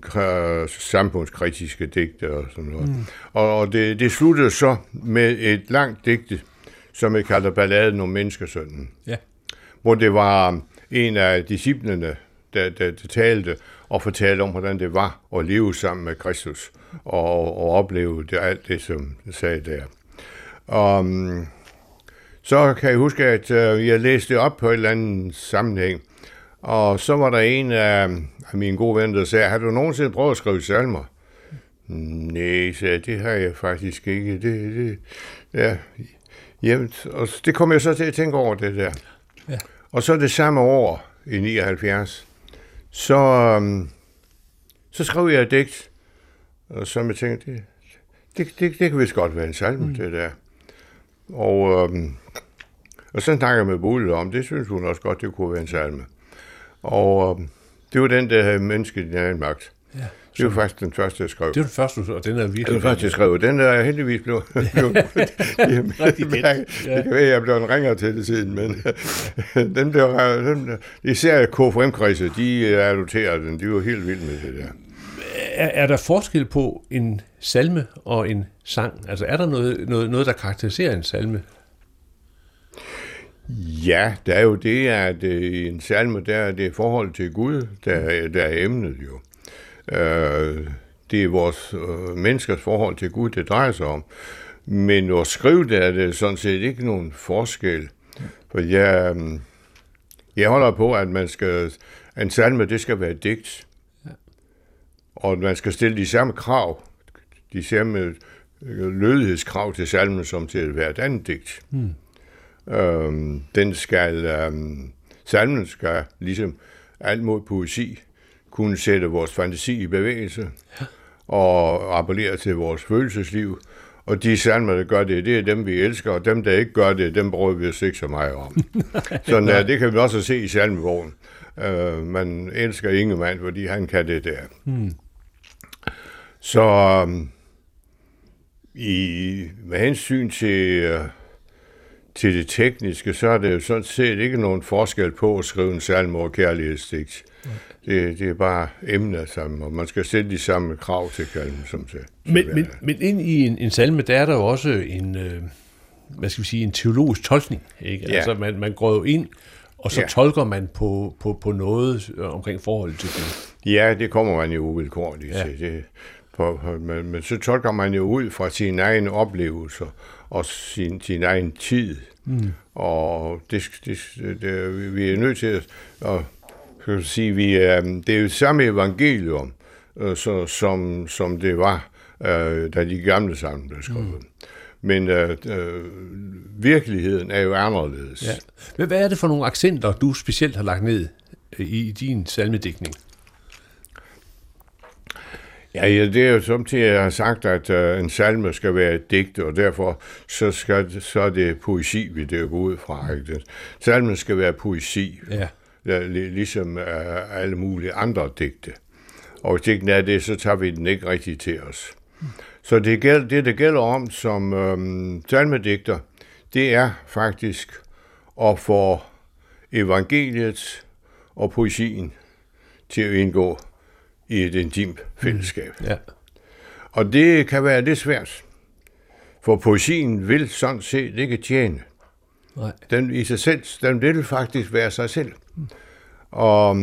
samfundskritiske digte og sådan noget. Mm. Og, det, det sluttede så med et langt digte, som jeg kalder Balladen om menneskesønnen. Ja. Hvor det var en af disciplene, der, der, der talte og fortalte om, hvordan det var at leve sammen med Kristus og, og opleve det, alt det, som sagde der. Og, så kan jeg huske, at øh, jeg læste det op på et eller andet sammenhæng, og så var der en af, af mine gode venner, der sagde, har du nogensinde prøvet at skrive salmer? Nej, sagde jeg, det har jeg faktisk ikke. Det, det, ja, jamen, og det kom jeg så til at tænke over det der. Ja. Og så det samme år, i 79, så, um, så skrev jeg et digt, og så jeg tænkte, det, det, det, det kan vist godt være en salme, mm. det der. Og, øhm, og så snakker jeg med Bodil om, det synes hun også godt, det kunne være en salme. Og øhm, det var den, der havde mennesket i en magt. Ja. Det var faktisk den første, jeg skrev. Det var den første, og den er virkelig... Den første, jeg skrev. Den der er heldigvis blevet... Ja. det, det kan være, jeg blev en ringer til det siden, men den blev... Den, især KFM-kredse, de adopterede den. De var helt vilde med det der. Er, er der forskel på en salme og en sang? Altså er der noget, noget, noget der karakteriserer en salme? Ja, der er jo det, at øh, en salme, der er det forhold til Gud, der, der er emnet jo. Øh, det er vores øh, menneskers forhold til Gud, det drejer sig om. Men at skrive det, er det sådan set ikke nogen forskel. For jeg, jeg holder på, at man skal, en salme, det skal være digt. Og man skal stille de samme krav, de samme lødighedskrav til salmen, som til hvert andet digt. Hmm. Øhm, den skal, øhm, salmen skal ligesom alt mod poesi kunne sætte vores fantasi i bevægelse ja. og appellere til vores følelsesliv Og de salmer, der gør det, det er dem, vi elsker, og dem, der ikke gør det, dem bruger vi os ikke så meget om. så ja, det kan vi også se i salmebogen. Uh, man elsker Ingemann, fordi han kan det der. Hmm. Så um, i, med hensyn til, uh, til det tekniske, så er det jo sådan set ikke nogen forskel på at skrive en salme over kærlighedsdigt. Det, det er bare emner sammen, og man skal sætte de samme krav til kalmen, som til. Men, men, men ind i en, en salme, der er der jo også en, øh, hvad skal vi sige, en teologisk tolkning. Ikke? Ja. Altså man, man går jo ind, og så ja. tolker man på, på, på noget øh, omkring forholdet til det. Ja, det kommer man jo uvilkårligt ja. til. Det, på, men, men så tolker man jo ud fra sine egne oplevelser og sin, sin egen tid. Mm. Og det, det, det, vi er nødt til at, at kan sige, vi er, det er jo samme evangelium, øh, så, som, som det var, øh, da de gamle sammen blev skrevet. Mm. Men øh, øh, virkeligheden er jo anderledes. Ja. Men hvad er det for nogle accenter, du specielt har lagt ned i, i din salmedækning? Ja, ja, det er jo som til, jeg har sagt, at uh, en salme skal være et digt, og derfor så, skal, så er det poesi, vi det går ud fra. Ikke? Salmen skal være poesi. Ja ligesom uh, alle mulige andre digte. Og hvis ikke er det, så tager vi den ikke rigtig til os. Så det, gæld, det, det gælder om som øhm, salmedigter, det er faktisk at få evangeliet og poesien til at indgå i et intimt fællesskab. Mm. Ja. Og det kan være lidt svært, for poesien vil sådan set ikke tjene. Nej. Den i sig selv, den vil faktisk være sig selv. Og,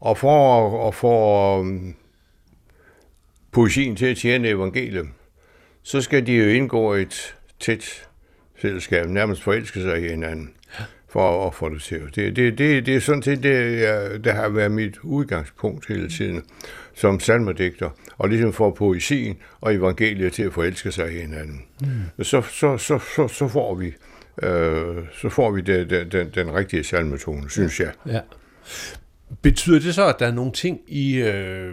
og for at få um, poesien til at tjene evangeliet, så skal de jo indgå et tæt fællesskab, nærmest forelske sig i hinanden, for at få det til. Det, det, det, det er sådan set det, jeg, der har været mit udgangspunkt hele tiden som salmerdigter, og ligesom få poesien og evangeliet til at forelske sig i hinanden. Mm. Så, så, så, så, så får vi øh, så får vi det, det, den, den rigtige salmetone, synes jeg. Ja. Betyder det så, at der er nogle ting i øh,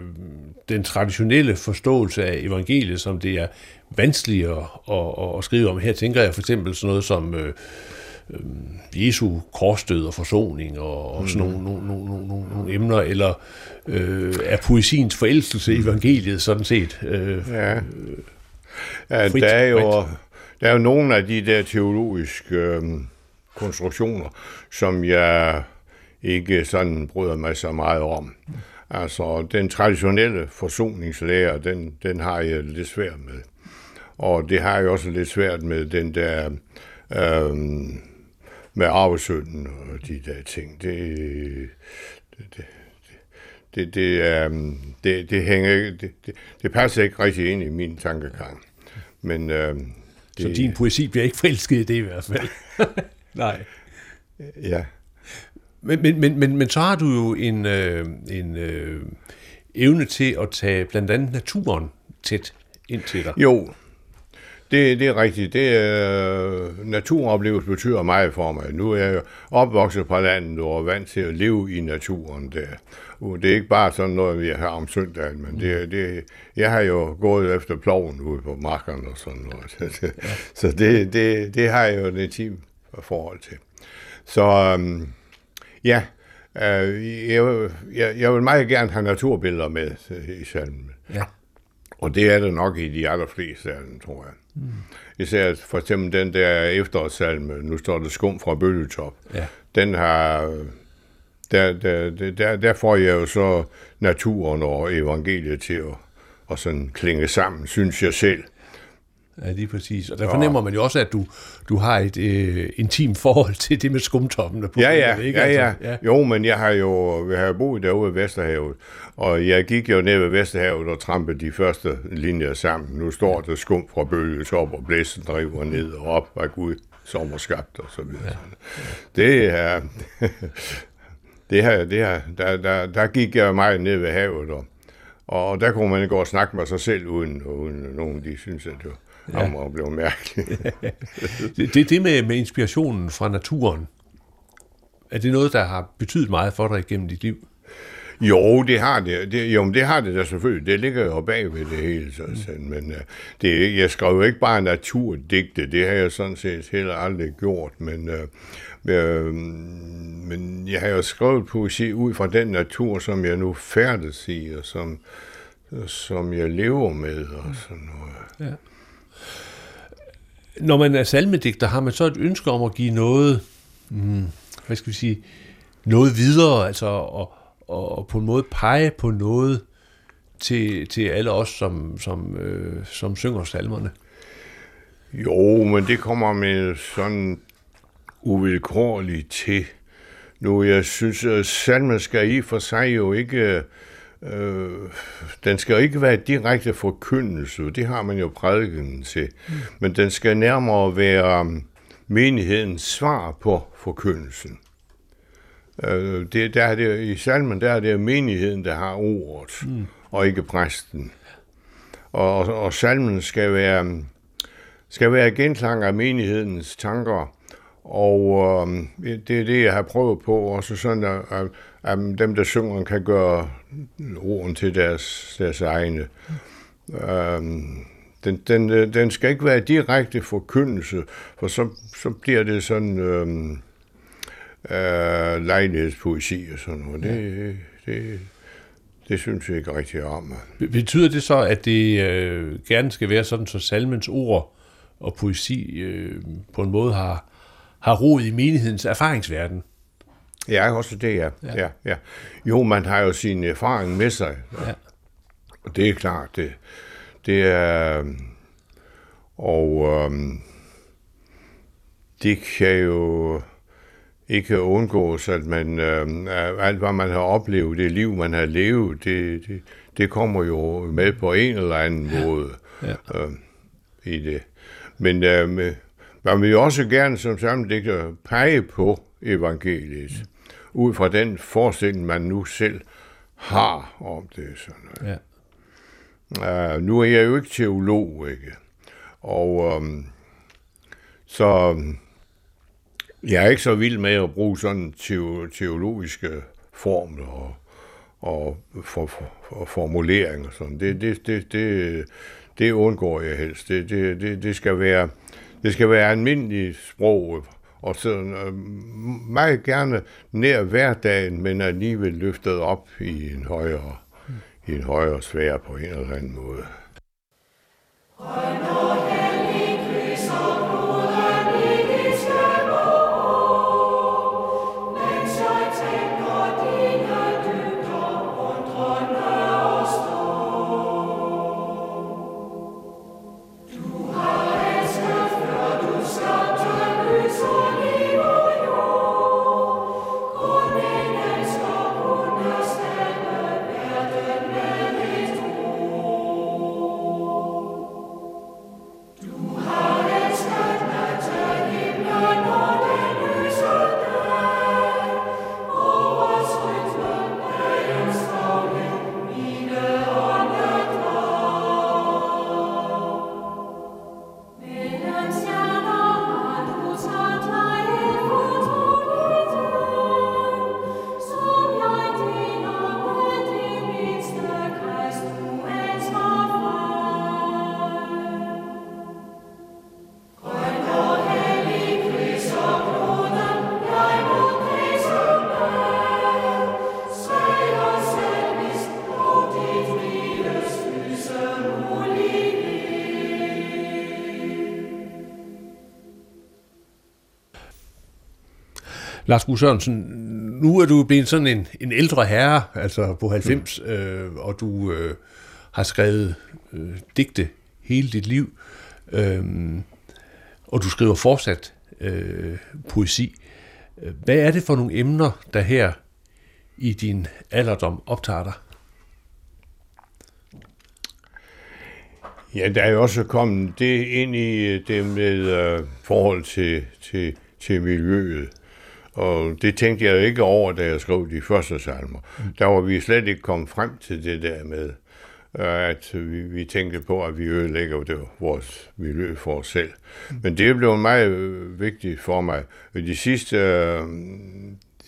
den traditionelle forståelse af evangeliet, som det er vanskeligt at, at, at skrive om? Her tænker jeg for eksempel sådan noget som øh, øh, Jesu korsdød og forsoning og, og sådan mm. nogle, nogle, nogle, nogle, nogle emner, eller øh, er poesiens forelskelse i evangeliet sådan set øh, ja. ja, frit, der er jo? Der er jo nogle af de der teologiske øh, konstruktioner, som jeg ikke sådan bryder mig så meget om. Altså, den traditionelle forsoningslære, den, den har jeg lidt svært med. Og det har jeg også lidt svært med den der øh, med arvesønnen og de der ting. Det, det, det, det, det, er, det, det, hænger, det, det, det passer ikke rigtig ind i min tankegang. Men øh, det... Så din poesi bliver ikke forelsket i det i hvert fald. Nej. Ja. Men, men, men, men, men så har du jo en, øh, en øh, evne til at tage blandt andet naturen tæt ind til dig. Jo, det, det er rigtigt. Det, øh, naturoplevelse betyder meget for mig. Nu er jeg jo opvokset på landet og er vant til at leve i naturen der. Det er ikke bare sådan noget, vi har om søndagen, men det, det, jeg har jo gået efter ploven ude på markerne og sådan noget. Så det, det, det har jeg jo et team forhold til. Så um, ja, øh, jeg, jeg, jeg vil meget gerne have naturbilleder med i salmen. Ja. Og det er det nok i de allerfleste af dem, tror jeg. Mm. Især for eksempel den der efterårssalme, nu står der skum fra bølgetop. Ja. Den har der, der, der, der får jeg jo så naturen og evangeliet til at, at sådan klinge sammen, synes jeg selv. Ja, lige præcis. Og der fornemmer man jo også, at du, du har et øh, intimt forhold til det med skumtoppene på. Ja, ja, ikke? ja, ja. Altså, ja. Jo, men jeg har jo jeg har boet derude ved Vesterhavet, og jeg gik jo ned ved Vesterhavet og trampede de første linjer sammen. Nu står der skum fra bølget op, og blæsen driver ned og op af Gud sommerskabt og så videre. Ja. Det er, det her, det her, der, der, der gik jeg meget ned ved havet, og, og der kunne man gå og snakke med sig selv, uden, uden nogen de synes, at det var, ja. var blevet mærkeligt. det, det, det med, med inspirationen fra naturen, er det noget, der har betydet meget for dig gennem dit liv? Jo, det har det. det jo, det har det da selvfølgelig. Det ligger jo bag ved det hele. Så, mm. Men uh, det, jeg skrev jo ikke bare naturdigte. Det har jeg sådan set heller aldrig gjort. Men, uh, uh, men jeg har jo skrevet poesi ud fra den natur, som jeg nu færdes i, og som, som jeg lever med. Og sådan noget. Ja. Når man er salmedigter, har man så et ønske om at give noget, hmm, hvad skal vi sige, noget videre, altså og, og på en måde pege på noget til, til alle os, som, som, øh, som synger salmerne? Jo, men det kommer med sådan uvilkårligt til. Nu, jeg synes, at salmen skal i for sig jo ikke... Øh, Øh, den skal ikke være direkte forkyndelse, det har man jo prædiken til. Mm. Men den skal nærmere være menighedens svar på forkyndelsen. Øh, det, der er det, I salmen der er det menigheden, der har ordet, mm. og ikke præsten. Og, og salmen skal være, skal være genklang af menighedens tanker, og øh, det er det, jeg har prøvet på, også sådan, at, at, at dem, der synger, kan gøre orden til deres, deres egne. Øhm, den, den, øh, den skal ikke være direkte forkyndelse, for så, så bliver det sådan... øhm, øh, lejlighedspoesi og sådan noget. Det, ja. det, det synes jeg ikke rigtig om. Betyder det så, at det øh, gerne skal være sådan, så salmens ord og poesi øh, på en måde har, har rod i menighedens erfaringsverden? Ja, også det, ja. ja. ja, ja. Jo, man har jo sin erfaring med sig. Ja. Og det er klart, det, det er... Og øhm, det kan jo ikke undgås, at man, øh, alt hvad man har oplevet, det liv, man har levet, det, det, det kommer jo med på en eller anden måde ja. øh, i det. Men øh, man vil jo også gerne som sammendigter pege på evangeliet. Ud fra den forestilling, man nu selv har om det. Sådan ja. uh, nu er jeg jo ikke teolog, ikke? Og um, så jeg er ikke så vild med at bruge sådan teologiske formler og, og for, for, for formuleringer. Sådan. Det, det, det, det, det undgår jeg helst. Det, det, det, det, skal være, det skal være almindeligt sprog, og så øh, meget gerne nær hverdagen, men alligevel løftet op i en højere, i en højere sfære på en eller anden måde. Lars Gu Sørensen, nu er du blevet sådan en, en ældre herre, altså på 90, mm. øh, og du øh, har skrevet øh, digte hele dit liv, øh, og du skriver fortsat øh, poesi. Hvad er det for nogle emner, der her i din alderdom optager dig? Ja, der er jo også kommet det ind i det med øh, forhold til, til, til miljøet. Og det tænkte jeg ikke over, da jeg skrev de første salmer. Mm. Der var vi slet ikke kommet frem til det der med, øh, at vi, vi tænkte på, at vi ødelægger det, vores miljø for os selv. Mm. Men det blev meget øh, vigtigt for mig. De sidste, øh,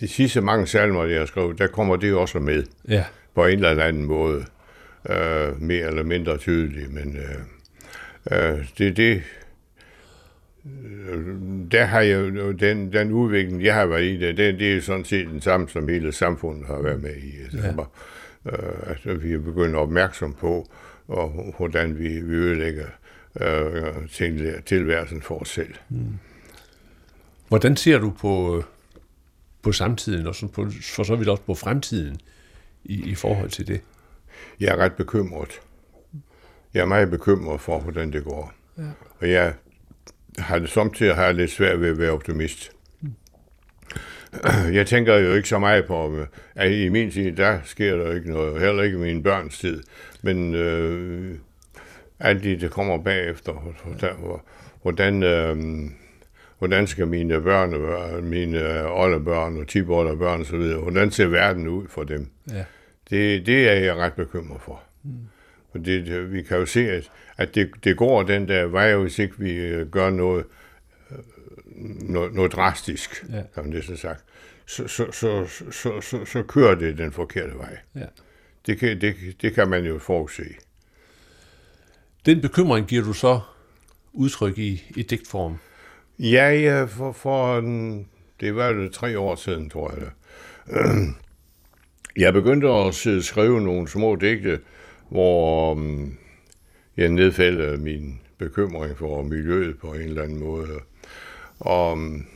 de sidste mange salmer, jeg har skrevet, der kommer det også med Ja. på en eller anden måde. Øh, mere eller mindre tydeligt, men øh, øh, det er det. Øh, Der har jeg jo den, den udvikling, jeg har været i, det, det, det er sådan set den samme, som hele samfundet har været med i. Altså, ja. øh, altså, vi er begyndt opmærksom på, og, hvordan vi, vi ødelægger øh, til, tilværelsen for os selv. Hvordan ser du på, øh, på samtiden, og sådan på, for så vidt også på fremtiden i, i forhold til det? Jeg er ret bekymret. Jeg er meget bekymret for, hvordan det går. Ja. Og jeg har det samtidig har jeg lidt svært ved at være optimist. Jeg tænker jo ikke så meget på, at i min tid, der sker der ikke noget, heller ikke i min børns tid. Men øh, alt det, der kommer bagefter, hvordan, hvordan, øh, hvordan skal mine børn, mine oldebørn og tiboldebørn osv., hvordan ser verden ud for dem? Ja. Det, det er jeg ret bekymret for. Mm. For det, det, vi kan jo se, at, at det, det går den der vej, hvis ikke vi øh, gør noget, øh, noget, noget drastisk, Ja. har man næsten sagt. Så, så, så, så, så, så kører det den forkerte vej. Ja. Det kan, det, det kan man jo forudse. Den bekymring giver du så udtryk i, i digtform. Ja, ja, for, for en, det var jo tre år siden, tror jeg. det. Jeg begyndte at skrive nogle små digte, hvor um, jeg nedfældede min bekymring for miljøet på en eller anden måde. Og mm,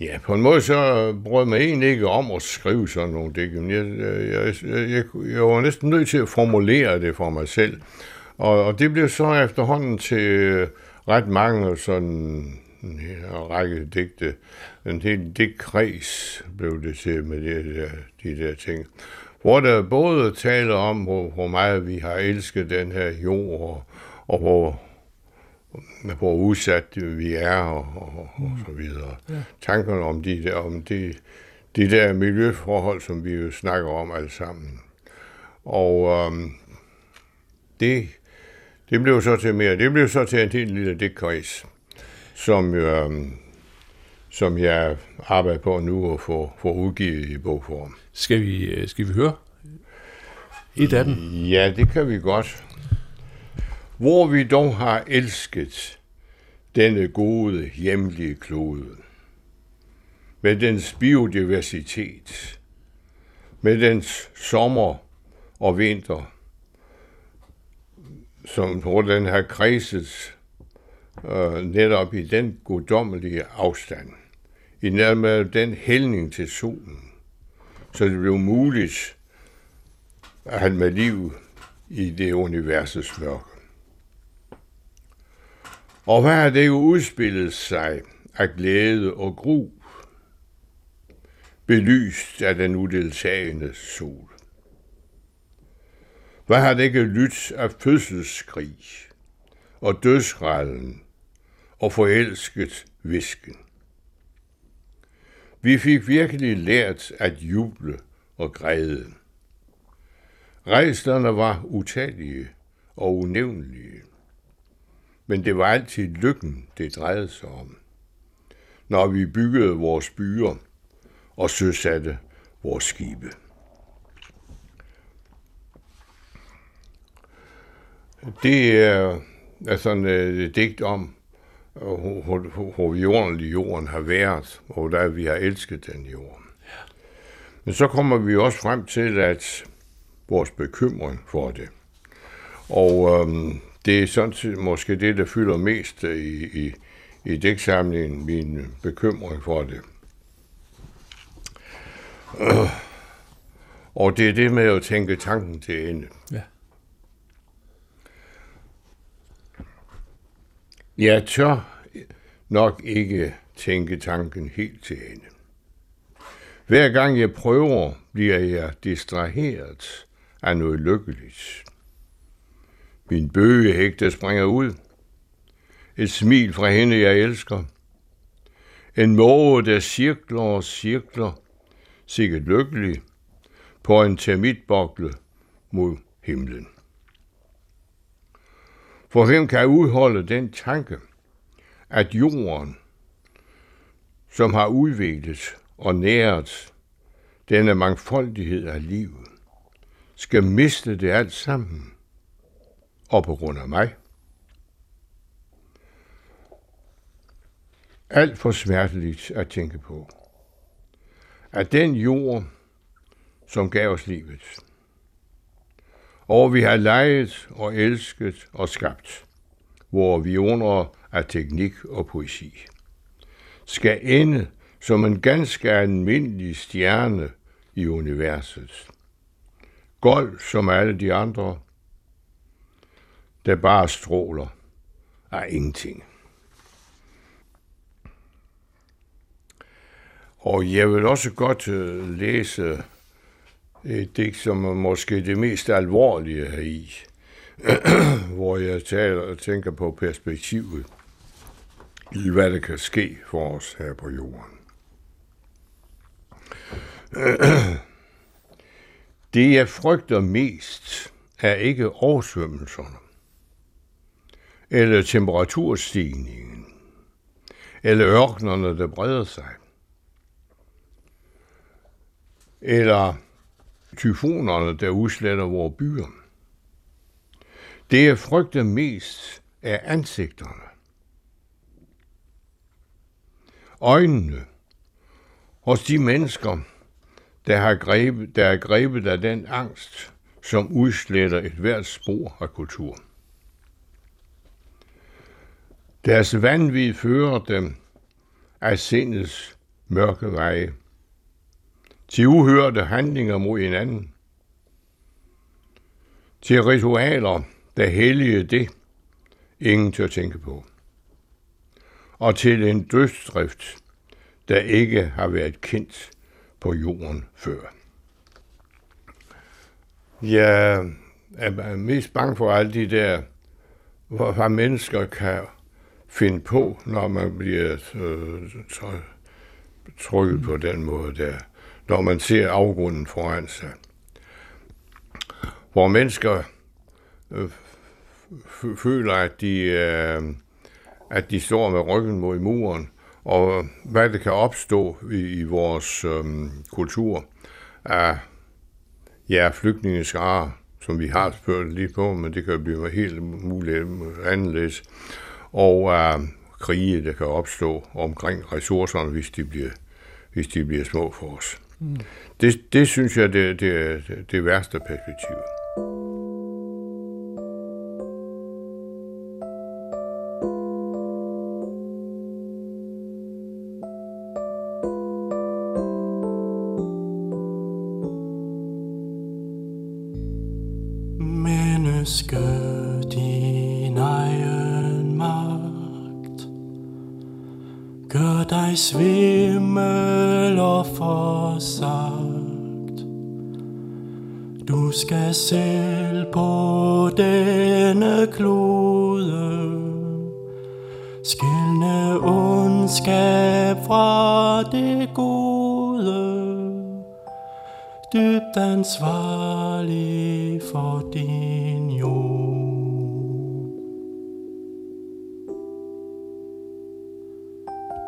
ja, på en måde så brød mig egentlig ikke om at skrive sådan nogle digte, jeg, jeg, jeg, jeg, var næsten nødt til at formulere det for mig selv. Og, og det blev så efterhånden til ret mange sådan mm, en række digte. En hel digtkreds blev det til med de der, de der ting. Hvor der både taler om, hvor, hvor meget vi har elsket den her jord, og, og hvor, hvor udsat vi er, og, og, og så videre. Ja. Tankerne om de der, om de, de der miljøforhold, som vi jo snakker om alle sammen. Og øhm, det, det blev så til mere. Det blev så til en helt lille digtkreds, som, øhm, som jeg arbejder på nu at få, få udgivet i bogform. Skal vi, øh, skal vi høre et af dem? Ja, det kan vi godt. Hvor vi dog har elsket denne gode hjemlige klode, med dens biodiversitet, med dens sommer og vinter, som hvor den har kredset øh, netop i den guddommelige afstand, i nærmere den hældning til solen, så det blev muligt at han med liv i det universets mørke. Og hvad har det jo udspillet sig af glæde og gru, belyst af den udeltagende sol? Hvad har det ikke lyttet af fødselskrig og dødsrallen og forelsket visken? Vi fik virkelig lært at juble og græde. Rejslerne var utallige og unævnlige. Men det var altid lykken, det drejede sig om. Når vi byggede vores byer og søsatte vores skibe. Det er, er sådan øh, et digt om, hvor, hvor, hvor jorden, jorden har været, og hvordan vi har elsket den jord. Men så kommer vi også frem til, at vores bekymring for det. Og øhm, det er sådan set måske det, der fylder mest i, i, i digtsamlingen, min bekymring for det. Øh, og det er det med at tænke tanken til ende. Ja. Jeg tør nok ikke tænke tanken helt til ende. Hver gang jeg prøver, bliver jeg distraheret af noget lykkeligt. Min bøgehægte springer ud. Et smil fra hende, jeg elsker. En måge, der cirkler og cirkler, sikkert lykkelig, på en termitbokle mod himlen. For hvem kan udholde den tanke, at jorden, som har udviklet og næret denne mangfoldighed af livet, skal miste det alt sammen, og på grund af mig. Alt for smerteligt at tænke på. At den jord, som gav os livet, og vi har leget og elsket og skabt, hvor vi under af teknik og poesi, skal ende som en ganske almindelig stjerne i universet. Gold som alle de andre, der bare stråler af ingenting. Og jeg vil også godt øh, læse Øh, et digt, som er måske det mest alvorlige her i, hvor jeg taler, tænker på perspektivet i, hvad der kan ske for os her på jorden. Det jeg frygter mest er ikke oversvømmelserne, eller temperaturstigningen, eller ørkenerne, der breder sig, eller tyfonerne, der udsletter vores byer. Det jeg frygter mest er ansigterne. Øjnene hos de mennesker, der, har grebet, der er grebet af den angst, som udsletter et hvert spor af kultur. Deres vanvid fører dem af sindets mørke veje, til uhørte handlinger mod hinanden, til ritualer, der hellige det, ingen tør tænke på, og til en dødsdrift, der ikke har været kendt på jorden før. Jeg er mest bange for alle de der, hvad mennesker kan finde på, når man bliver øh, trykket på den måde der, når man ser afgrunden foran sig. Hvor mennesker øh, føler, at de, øh, at de står med ryggen mod muren, og hvad det kan opstå i, i vores øh, kultur af ja, flygtningeskare, som vi har spurgt lige på, men det kan blive helt muligt anderledes, og af krige, der kan opstå omkring ressourcerne, hvis de bliver, hvis de bliver små for os. Mm. Det, det synes jeg, det, det er det, det værste perspektiv. Ansvarlig for din jord.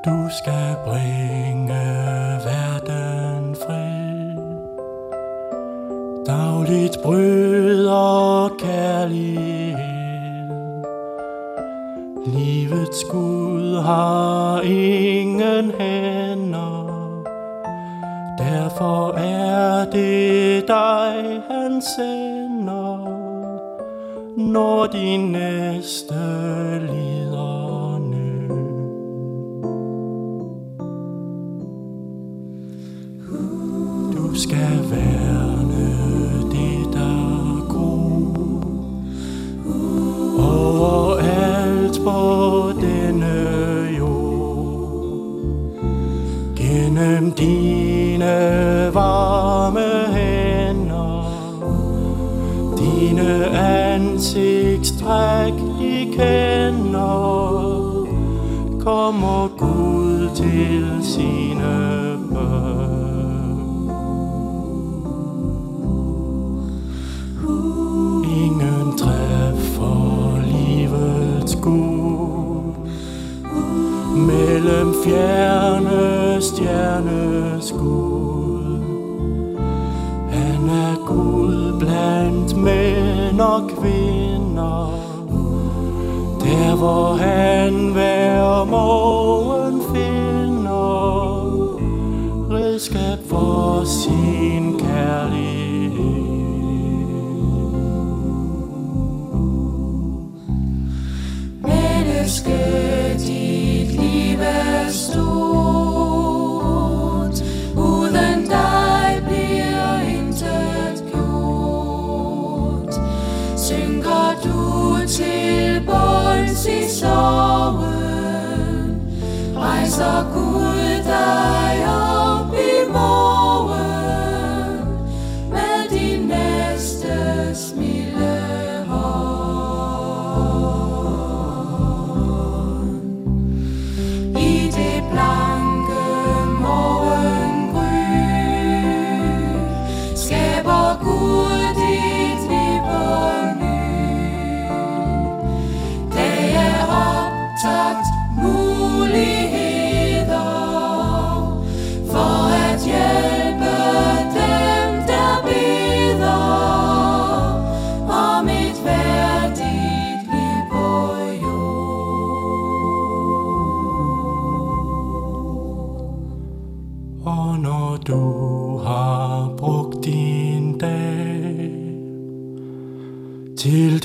Du skal bringe sender Når de næste lider skal være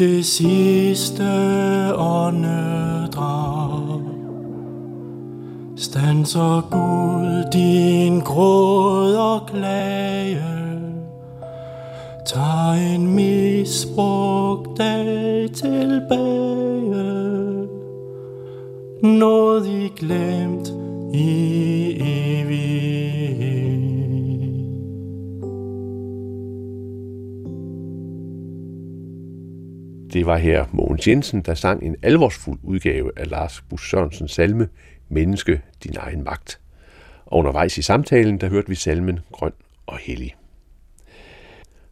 det sidste åndedrag, stanser Gud din gråd og klage. Tag en misbrugt dag tilbage, nådig glemt i Det var her Mogens Jensen, der sang en alvorsfuld udgave af Lars Bus Sørensens salme Menneske, din egen magt. Og undervejs i samtalen, der hørte vi salmen Grøn og Hellig.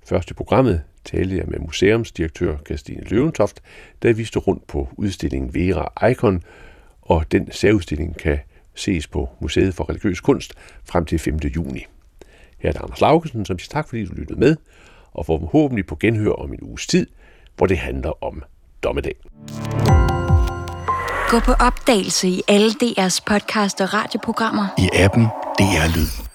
Først i programmet talte jeg med museumsdirektør Christine Løventoft, der viste rundt på udstillingen Vera Icon, og den særudstilling kan ses på Museet for Religiøs Kunst frem til 5. juni. Her er Anders Laugesen, som siger tak, fordi du lyttede med, og forhåbentlig på genhør om en uges tid, hvor det handler om dommedag. Gå på opdagelse i alle DR's podcast og radioprogrammer. I appen DR Lyd.